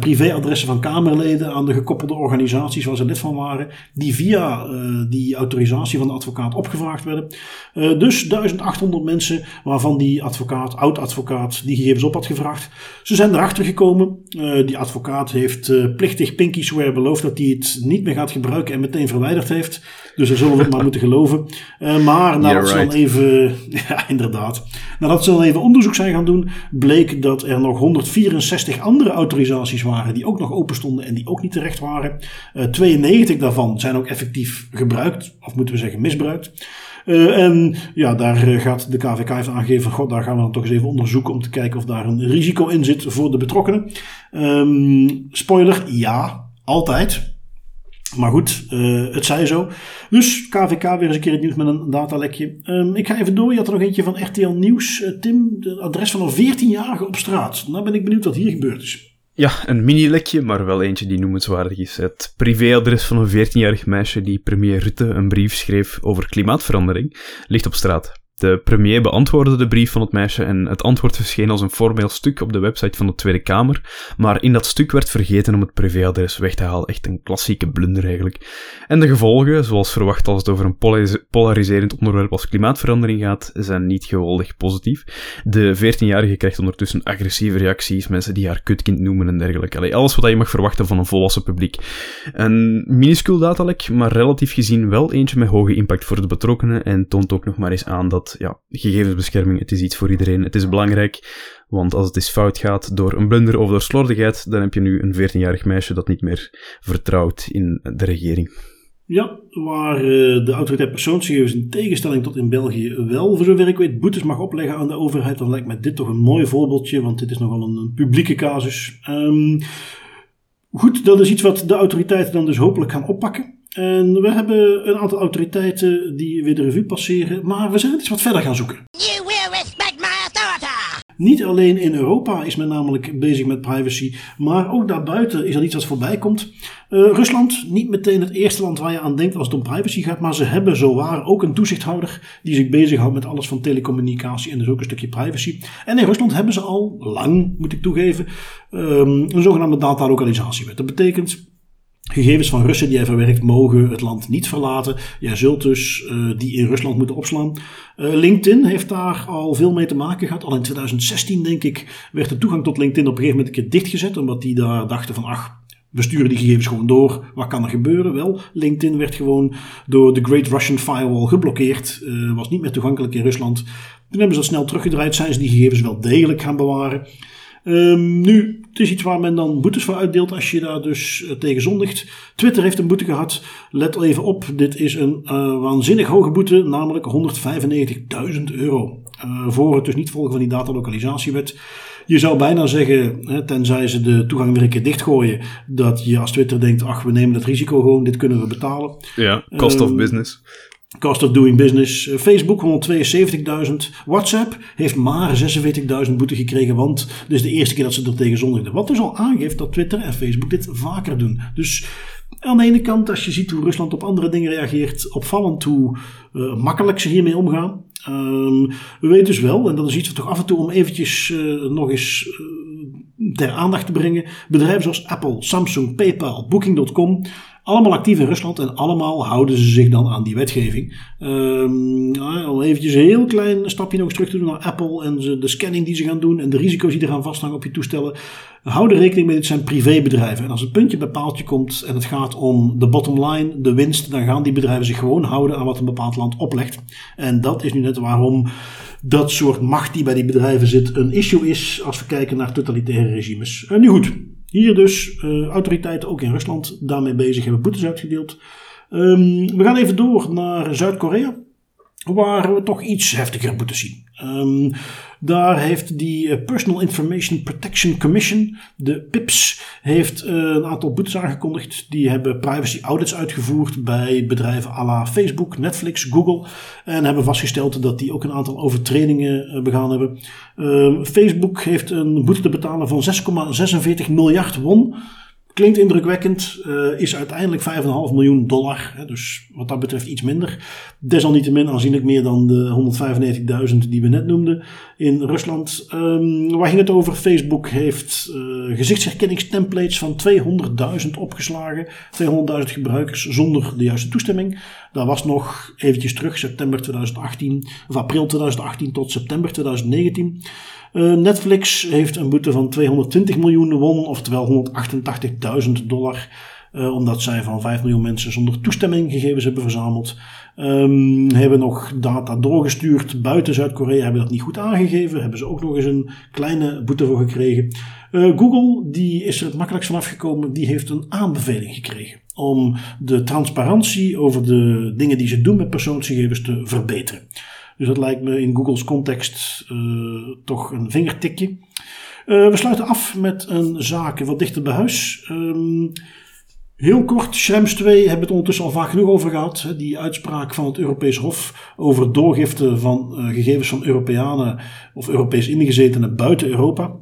privéadressen van Kamerleden aan de gekoppelde organisaties waar ze lid van waren, die via die autorisatie van de advocaat opgevraagd werden. dus 1800 800 mensen waarvan die advocaat, oud-advocaat, die gegevens op had gevraagd. Ze zijn erachter gekomen. Uh, die advocaat heeft uh, plichtig Pinky Swear beloofd dat hij het niet meer gaat gebruiken en meteen verwijderd heeft. Dus daar zullen we het maar moeten geloven. Uh, maar nadat ze dan even, *laughs* ja inderdaad, nadat ze dan even onderzoek zijn gaan doen, bleek dat er nog 164 andere autorisaties waren die ook nog open stonden en die ook niet terecht waren. 92 daarvan zijn ook effectief gebruikt, of moeten we zeggen misbruikt. Uh, en ja, daar eh, gaat de KVK even aangeven: God, daar gaan we dan toch eens even onderzoeken om te kijken of daar een risico in zit voor de betrokkenen. Um, spoiler, ja, altijd. Maar goed, uh, het zij zo. Dus KVK weer eens een keer het nieuws met een datalekje. Um, ik ga even door. Je had er nog eentje van RTL Nieuws. Tim, het adres van een 14-jarige op straat. Nou ben ik benieuwd wat hier gebeurd is. Ja, een mini-lekje, maar wel eentje die noemenswaardig is. Het privéadres van een 14-jarig meisje die premier Rutte een brief schreef over klimaatverandering ligt op straat. De premier beantwoordde de brief van het meisje en het antwoord verscheen als een formeel stuk op de website van de Tweede Kamer, maar in dat stuk werd vergeten om het privéadres weg te halen. Echt een klassieke blunder eigenlijk. En de gevolgen, zoals verwacht als het over een polariserend onderwerp als klimaatverandering gaat, zijn niet geweldig positief. De 14-jarige krijgt ondertussen agressieve reacties, mensen die haar kutkind noemen en dergelijke. Alles wat je mag verwachten van een volwassen publiek. Een minuscuul datalek, maar relatief gezien wel eentje met hoge impact voor de betrokkenen en toont ook nog maar eens aan dat ja, gegevensbescherming, het is iets voor iedereen. Het is belangrijk, want als het eens fout gaat door een blunder of door slordigheid, dan heb je nu een 14-jarig meisje dat niet meer vertrouwt in de regering. Ja, waar uh, de autoriteit persoonsgegevens in tegenstelling tot in België wel, voor zover ik weet, boetes mag opleggen aan de overheid, dan lijkt mij dit toch een mooi voorbeeldje, want dit is nogal een, publieke casus. Um, goed, dat is iets wat de autoriteiten dan dus hopelijk gaan oppakken. En we hebben een aantal autoriteiten die weer de revue passeren, maar we zijn iets wat verder gaan zoeken. You will respect my authority! Niet alleen in Europa is men namelijk bezig met privacy, maar ook daarbuiten is er iets wat voorbij komt. Uh, Rusland, niet meteen het eerste land waar je aan denkt als het om privacy gaat, maar ze hebben zowaar ook een toezichthouder die zich bezighoudt met alles van telecommunicatie en dus ook een stukje privacy. En in Rusland hebben ze al lang, moet ik toegeven, um, een zogenaamde datalokalisatiewet. Dat betekent Gegevens van Russen die jij verwerkt mogen het land niet verlaten. Jij zult dus uh, die in Rusland moeten opslaan. Uh, LinkedIn heeft daar al veel mee te maken gehad. Al in 2016 denk ik werd de toegang tot LinkedIn op een gegeven moment een keer dichtgezet. Omdat die daar dachten van ach, we sturen die gegevens gewoon door. Wat kan er gebeuren? Wel, LinkedIn werd gewoon door de Great Russian Firewall geblokkeerd. Uh, was niet meer toegankelijk in Rusland. Toen hebben ze dat snel teruggedraaid. Zijn ze die gegevens wel degelijk gaan bewaren. Um, nu, het is iets waar men dan boetes voor uitdeelt als je daar dus uh, tegen zondigt. Twitter heeft een boete gehad. Let even op, dit is een uh, waanzinnig hoge boete, namelijk 195.000 euro. Uh, voor het dus niet volgen van die datalokalisatiewet. Je zou bijna zeggen, hè, tenzij ze de toegang weer een keer dichtgooien, dat je als Twitter denkt, ach, we nemen het risico gewoon, dit kunnen we betalen. Ja, cost of business. Cost of doing business. Eh, Facebook 172.000. WhatsApp heeft maar 46.000 boete gekregen, want dit is de eerste keer dat ze er tegen zondigden. Wat dus al aangeeft dat Twitter en Facebook dit vaker doen. Dus aan de ene kant, als je ziet hoe Rusland op andere dingen reageert, opvallend hoe uh, makkelijk ze hiermee omgaan. Um, we weten dus wel, en dat is iets wat toch af en toe om eventjes uh, nog eens ter aandacht te brengen. Bedrijven zoals Apple, Samsung, PayPal, Booking.com allemaal actief in Rusland en allemaal houden ze zich dan aan die wetgeving. Um, om eventjes een heel klein stapje nog terug te doen naar Apple en de scanning die ze gaan doen en de risico's die er gaan vasthangen op je toestellen. Hou er rekening mee, dit zijn privébedrijven. En als het puntje bij paaltje komt en het gaat om de bottom line, de winst, dan gaan die bedrijven zich gewoon houden aan wat een bepaald land oplegt. En dat is nu net waarom dat soort macht die bij die bedrijven zit een issue is als we kijken naar totalitaire regimes. En nu goed, hier dus uh, autoriteiten ook in Rusland daarmee bezig hebben boetes uitgedeeld. Um, we gaan even door naar Zuid-Korea, waar we toch iets heftiger boetes zien. Um, daar heeft die eh, Personal Information Protection Commission, de PIPS, heeft uh, een aantal boetes aangekondigd. Die hebben privacy audits uitgevoerd bij bedrijven à la Facebook, Netflix, Google. En hebben vastgesteld dat die ook een aantal overtredingen uh, begaan hebben. Uh, Facebook heeft een boete te betalen van 6,46 miljard won. Klinkt indrukwekkend, uh, is uiteindelijk 5,5 miljoen dollar. Hè, dus wat dat betreft iets minder. Desalniettemin aanzienlijk meer dan de 195.000 die we net noemden in Rusland. Um, waar ging het over? Facebook heeft uh, gezichtsherkenningstemplates van 200.000 opgeslagen. 200.000 gebruikers zonder de juiste toestemming. Dat was nog eventjes terug, september 2018, of april 2018 tot september 2019. Uh, Netflix heeft een boete van 220 miljoen won, oftewel 188.000 dollar. Uh, omdat zij van 5 miljoen mensen zonder toestemming gegevens hebben verzameld. Um, hebben nog data doorgestuurd buiten Zuid-Korea, hebben dat niet goed aangegeven. Hebben ze ook nog eens een kleine boete voor gekregen. Uh, Google, die is er het makkelijkst vanaf gekomen, die heeft een aanbeveling gekregen. Om de transparantie over de dingen die ze doen met persoonsgegevens te verbeteren. Dus dat lijkt me in Google's context uh, toch een vingertikje. Uh, we sluiten af met een zaak wat dichter bij huis. Um, heel kort, Schrems 2 hebben we het ondertussen al vaak genoeg over gehad. Die uitspraak van het Europees Hof over doorgifte van uh, gegevens van Europeanen of Europees ingezetenen buiten Europa.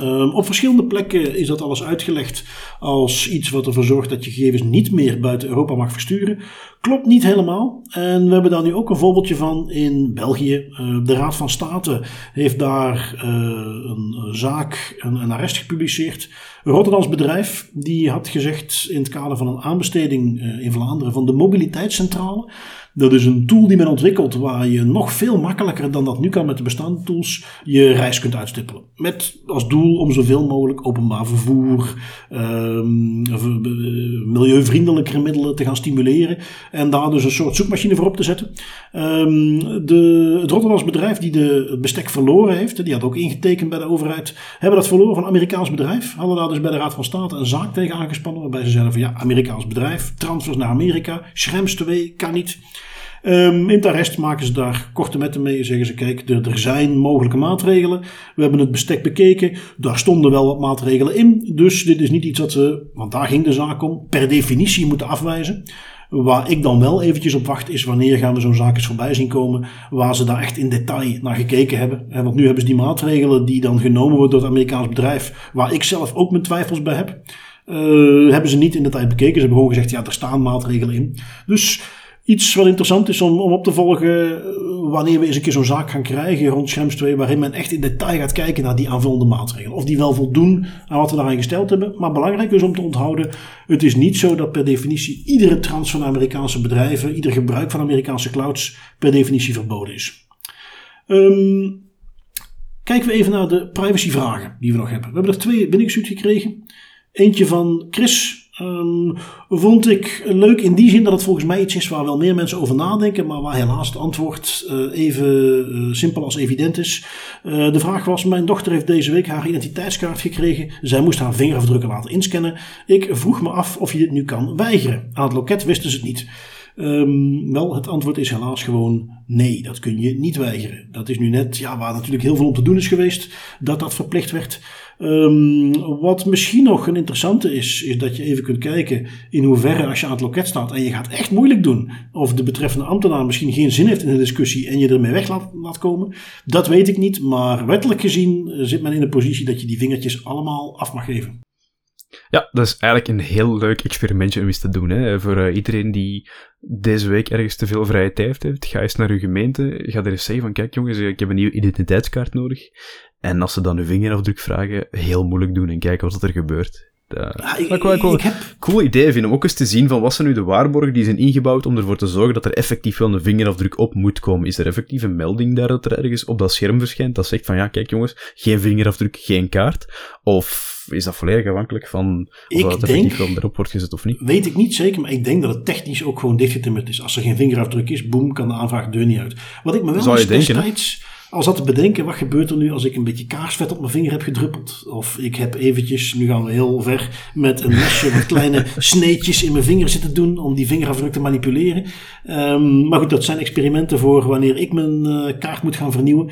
Um, op verschillende plekken is dat alles uitgelegd als iets wat ervoor zorgt dat je gegevens niet meer buiten Europa mag versturen. Klopt niet helemaal. En we hebben daar nu ook een voorbeeldje van in België. Uh, de Raad van State heeft daar uh, een zaak, een, een, arrest gepubliceerd. Een Rotterdams bedrijf die had gezegd in het kader van een aanbesteding uh, in Vlaanderen van de mobiliteitscentrale Dat is een tool die men ontwikkelt waar je nog veel makkelijker dan dat nu kan met de bestaande tools je reis kunt uitstippelen. Met als doel om zoveel mogelijk openbaar vervoer, um, milieuvriendelijkere middelen te gaan stimuleren en daar dus een soort zoekmachine voor op te zetten. Um, de, het Rotterdams bedrijf die de, het bestek verloren heeft, die had ook ingetekend bij de overheid, hebben dat verloren van een Amerikaans bedrijf. Hadden daar dus bij de Raad van State een zaak tegen aangespannen waarbij ze zeiden van ja, Amerikaans bedrijf, transfers naar Amerika, Schrems 2 kan niet. Um, in het arrest maken ze daar korte metten mee. Zeggen ze: kijk, er, er, zijn mogelijke maatregelen. We hebben het bestek bekeken. Daar stonden wel wat maatregelen in. Dus dit is niet iets wat we, want daar ging de zaak om, per definitie moeten afwijzen. Waar ik dan wel eventjes op wacht is wanneer gaan we zo'n zaak eens voorbij zien komen. Waar ze daar echt in detail naar gekeken hebben. Want nu hebben ze die maatregelen die dan genomen worden door het Amerikaans bedrijf. Waar ik zelf ook mijn twijfels bij heb. Uh, hebben ze niet in detail bekeken. Ze hebben gewoon gezegd, ja, er staan maatregelen in. Dus iets wat interessant is om, om op te volgen eh, wanneer we eens een keer zo'n zaak gaan krijgen rond Schrems 2, waarin men echt in detail gaat kijken naar die aanvullende maatregelen. Of die wel voldoen aan wat we daarin gesteld hebben. Maar belangrijk is om te onthouden, het is niet zo dat per definitie iedere transfer naar Amerikaanse bedrijven, ieder gebruik van Amerikaanse clouds per definitie verboden is. Um, kijken we even naar de privacyvragen die we nog hebben. We hebben er twee binnengestuurd gekregen. Eentje van Chris, Um, vond ik leuk in die zin dat het volgens mij iets is waar wel meer mensen over nadenken, maar waar helaas het antwoord uh, even uh, simpel als evident is. Uh, de vraag was: Mijn dochter heeft deze week haar identiteitskaart gekregen. Zij moest haar vingerafdrukken laten inscannen. Ik vroeg me af of je dit nu kan weigeren. Aan het loket wisten ze het niet. Um, wel, het antwoord is helaas gewoon nee, dat kun je niet weigeren. Dat is nu net, ja, waar natuurlijk heel veel om te doen is geweest, dat dat verplicht werd. Um, wat misschien nog een interessante is, is dat je even kunt kijken in hoeverre als je aan het loket staat en je gaat echt moeilijk doen, of de betreffende ambtenaar misschien geen zin heeft in de discussie en je ermee weg laat, laat komen. Dat weet ik niet, maar wettelijk gezien zit men in de positie dat je die vingertjes allemaal af mag geven. Ja, dat is eigenlijk een heel leuk experimentje om eens te doen. Hè. Voor uh, iedereen die deze week ergens te veel vrije tijd heeft, ga eens naar uw gemeente, ga er eens zeggen van, kijk jongens, ik heb een nieuwe identiteitskaart nodig. En als ze dan uw vingerafdruk vragen, heel moeilijk doen en kijken wat er gebeurt. Dat ja, ik, ik, wel een heb... cool idee vind, om ook eens te zien van wat zijn nu de waarborgen die zijn ingebouwd om ervoor te zorgen dat er effectief wel een vingerafdruk op moet komen. Is er effectief een melding daar dat er ergens op dat scherm verschijnt dat zegt van ja, kijk jongens, geen vingerafdruk, geen kaart? Of is dat volledig afhankelijk van of ik dat effectief wel erop wordt gezet of niet? Weet ik niet zeker, maar ik denk dat het technisch ook gewoon dichtgetimmerd is. Als er geen vingerafdruk is, boem, kan de aanvraag de deur niet uit. Wat ik me wel Zou je denken, destijds al zat te bedenken, wat gebeurt er nu als ik een beetje kaarsvet op mijn vinger heb gedruppeld? Of ik heb eventjes, nu gaan we heel ver, met een mesje wat kleine *laughs* sneetjes in mijn vinger zitten doen om die vingerafdruk te manipuleren. Um, maar goed, dat zijn experimenten voor wanneer ik mijn uh, kaart moet gaan vernieuwen.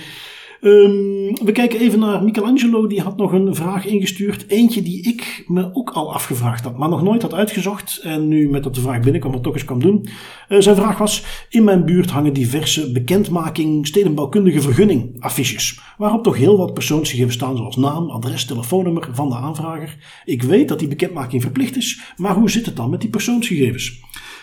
Um, we kijken even naar Michelangelo, die had nog een vraag ingestuurd. Eentje die ik me ook al afgevraagd had, maar nog nooit had uitgezocht. En nu met dat de vraag binnenkwam, het toch eens kan doen. Uh, zijn vraag was, in mijn buurt hangen diverse bekendmaking stedenbouwkundige vergunning affiches. Waarop toch heel wat persoonsgegevens staan, zoals naam, adres, telefoonnummer van de aanvrager. Ik weet dat die bekendmaking verplicht is, maar hoe zit het dan met die persoonsgegevens?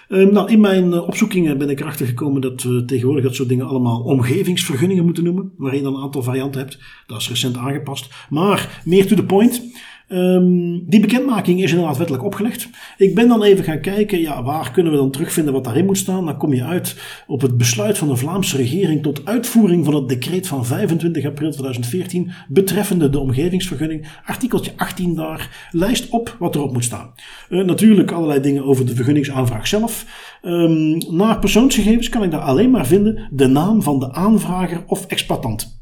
Ehm, nou, in mijn uh, opzoekingen ben ik erachter gekomen dat we tegenwoordig dat soort dingen allemaal omgevingsvergunningen moeten noemen. Waarin je dan een aantal varianten hebt. Dat is recent aangepast. Maar meer to the point. Um, die bekendmaking is inderdaad wettelijk opgelegd. Ik ben dan even gaan kijken, ja, waar kunnen we dan terugvinden wat daarin moet staan? Dan kom je uit op het besluit van de Vlaamse regering tot uitvoering van het decreet van 25 april 2014 betreffende de omgevingsvergunning. Artikeltje 18 daar lijst op wat erop moet staan. Uh, natuurlijk allerlei dingen over de vergunningsaanvraag zelf. Um, naar persoonsgegevens kan ik daar alleen maar vinden de naam van de aanvrager of exploitant.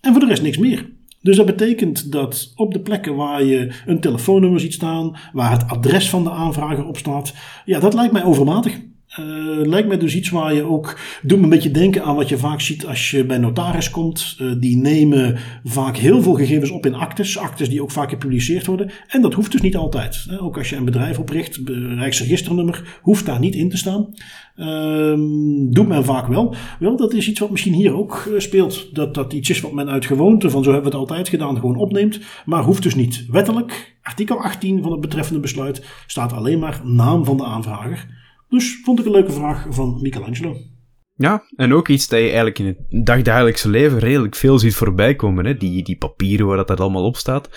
En voor de rest niks meer. Dus dat betekent dat op de plekken waar je een telefoonnummer ziet staan, waar het adres van de aanvrager op staat, ja, dat lijkt mij overmatig. Uh, lijkt mij dus iets waar je ook. Doet me een beetje denken aan wat je vaak ziet als je bij notaris komt. Uh, die nemen vaak heel veel gegevens op in actes. Actes die ook vaak gepubliceerd worden. En dat hoeft dus niet altijd. Ook als je een bedrijf opricht, Rijksregisternummer, hoeft daar niet in te staan. Um, doet men vaak wel. Wel, dat is iets wat misschien hier ook uh, speelt. Dat dat iets is wat men uit gewoonte van zo hebben we het altijd gedaan gewoon opneemt. Maar hoeft dus niet. Wettelijk, artikel 18 van het betreffende besluit, staat alleen maar naam van de aanvrager. Dus vond ik een leuke vraag van Michelangelo. Ja, en ook iets dat je eigenlijk in het dagdagelijkse leven redelijk veel ziet voorbij komen. Hè? Die, die papieren waar dat, dat allemaal op staat.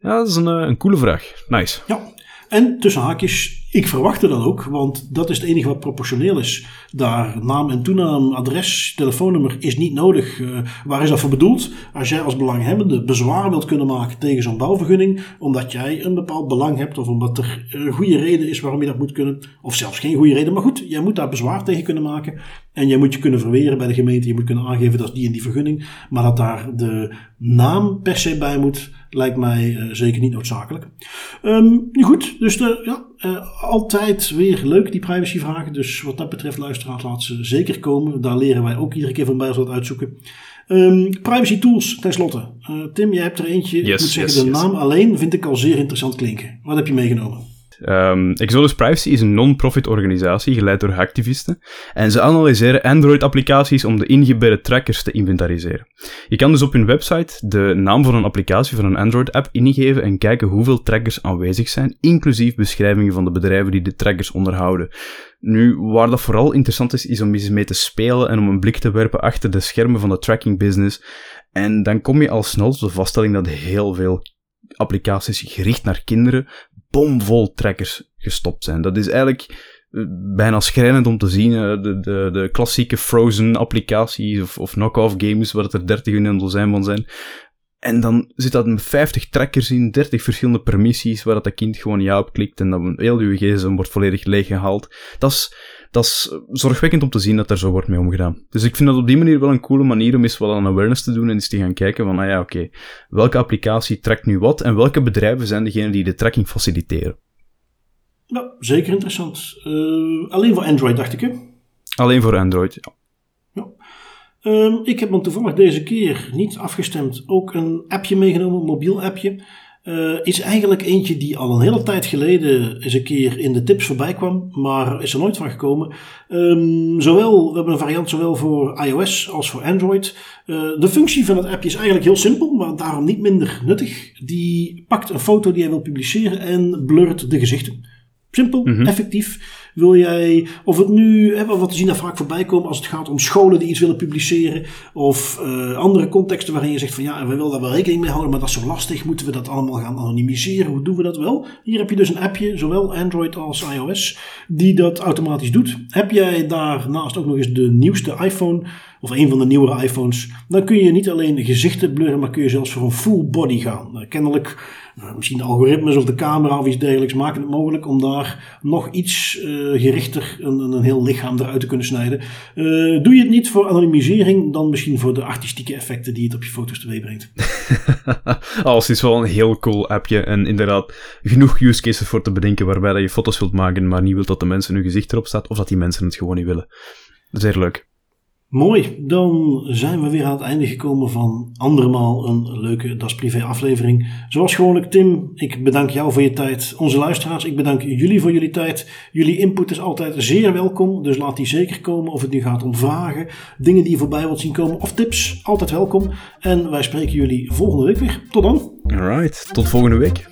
Ja, dat is een, eh, een coole vraag. Nice. Ja, en tussen haakjes, ik verwachtte dat ook, want dat is het enige wat proportioneel is. Daar naam en toenaam, adres, telefoonnummer is niet nodig. Uh, waar is dat voor bedoeld? Als jij als belanghebbende bezwaar wilt kunnen maken tegen zo'n bouwvergunning, omdat jij een bepaald belang hebt of omdat er een goede reden is waarom je dat moet kunnen, of zelfs geen goede reden, maar goed, jij moet daar bezwaar tegen kunnen maken. En jij moet je kunnen verweren bij de gemeente, je moet kunnen aangeven dat die en die vergunning, maar dat daar de naam per se bij moet, lijkt mij uh, zeker niet noodzakelijk. Um, goed, dus de, ja, uh, altijd weer leuk die privacyvragen. Dus wat dat betreft, luisteraars, laat ze zeker komen. Daar leren wij ook iedere keer van bij als we dat uitzoeken. Um, privacy tools, tenslotte. Uh, Tim, jij hebt er eentje. Yes, ik moet zeggen, yes, de yes. naam alleen vind ik al zeer interessant klinken. Wat heb je meegenomen? Um, Exodus Privacy is een non-profit organisatie geleid door hacktivisten en ze analyseren Android-applicaties om de ingebedde trackers te inventariseren. Je kan dus op hun website de naam van een applicatie van een Android-app ingeven en kijken hoeveel trackers aanwezig zijn, inclusief beschrijvingen van de bedrijven die de trackers onderhouden. Nu, waar dat vooral interessant is, is om eens mee te spelen en om een blik te werpen achter de schermen van de tracking business. En dan kom je al snel tot de vaststelling dat heel veel applicaties gericht naar kinderen bomvol trackers gestopt zijn. Dat is eigenlijk bijna schrijnend om te zien. De, de, de klassieke Frozen applicaties of, of knock-off games, waar er 30 in dozijn van zijn. En dan zit dat met 50 trackers in, 30 verschillende permissies, waar dat, kind gewoon ja op klikt en dan heel uw gsm wordt volledig leeggehaald. Dat is, dat is zorgwekkend om te zien dat er zo wordt mee omgedaan. Dus ik vind dat op die manier wel een coole manier om eens wat aan awareness te doen en eens te gaan kijken van, ah ja, oké, okay, welke applicatie trekt nu wat en welke bedrijven zijn degenen die de tracking faciliteren? Ja, zeker interessant. Uh, alleen voor Android, dacht ik, hè? Alleen voor Android, ja. ja. Um, ik heb dan toevallig deze keer niet afgestemd ook een appje meegenomen, een mobiel appje. Uh, is eigenlijk eentje die al een hele tijd geleden eens een keer in de tips voorbij kwam, maar is er nooit van gekomen. Um, zowel, we hebben een variant zowel voor iOS als voor Android. Uh, de functie van het appje is eigenlijk heel simpel, maar daarom niet minder nuttig. Die pakt een foto die hij wil publiceren en blurt de gezichten. Simpel, mm -hmm. effectief. Wil jij, of het nu, wat we zien daar vaak voorbij komen als het gaat om scholen die iets willen publiceren. Of uh, andere contexten waarin je zegt van ja, we willen daar wel rekening mee houden, maar dat is zo lastig. Moeten we dat allemaal gaan anonimiseren? Hoe doen we dat wel? Hier heb je dus een appje, zowel Android als iOS, die dat automatisch doet. Heb jij daarnaast ook nog eens de nieuwste iPhone, of een van de nieuwere iPhones, dan kun je niet alleen gezichten blurren, maar kun je zelfs voor een full body gaan. Uh, kennelijk nou, misschien de algoritmes of de camera of iets dergelijks maken het mogelijk om daar nog iets uh, gerichter een, een, heel lichaam eruit te kunnen snijden. Uh, doe je het niet voor anonimisering, dan misschien voor de artistieke effecten die het op je foto's teweeg brengt. *laughs* Alles is wel een heel cool appje en inderdaad genoeg use cases voor te bedenken waarbij dat je foto's wilt maken, maar niet wilt dat de mensen hun gezicht erop staat of dat die mensen het gewoon niet willen. Zeer leuk. Mooi, dan zijn we weer aan het einde gekomen van andermaal een leuke Das Privé aflevering. Zoals gewoonlijk Tim, ik bedank jou voor je tijd. Onze luisteraars, ik bedank jullie voor jullie tijd. Jullie input is altijd zeer welkom, dus laat die zeker komen. Of het nu gaat om vragen, dingen die je voorbij wilt zien komen of tips, altijd welkom. En wij spreken jullie volgende week weer. Tot dan. Alright, tot volgende week.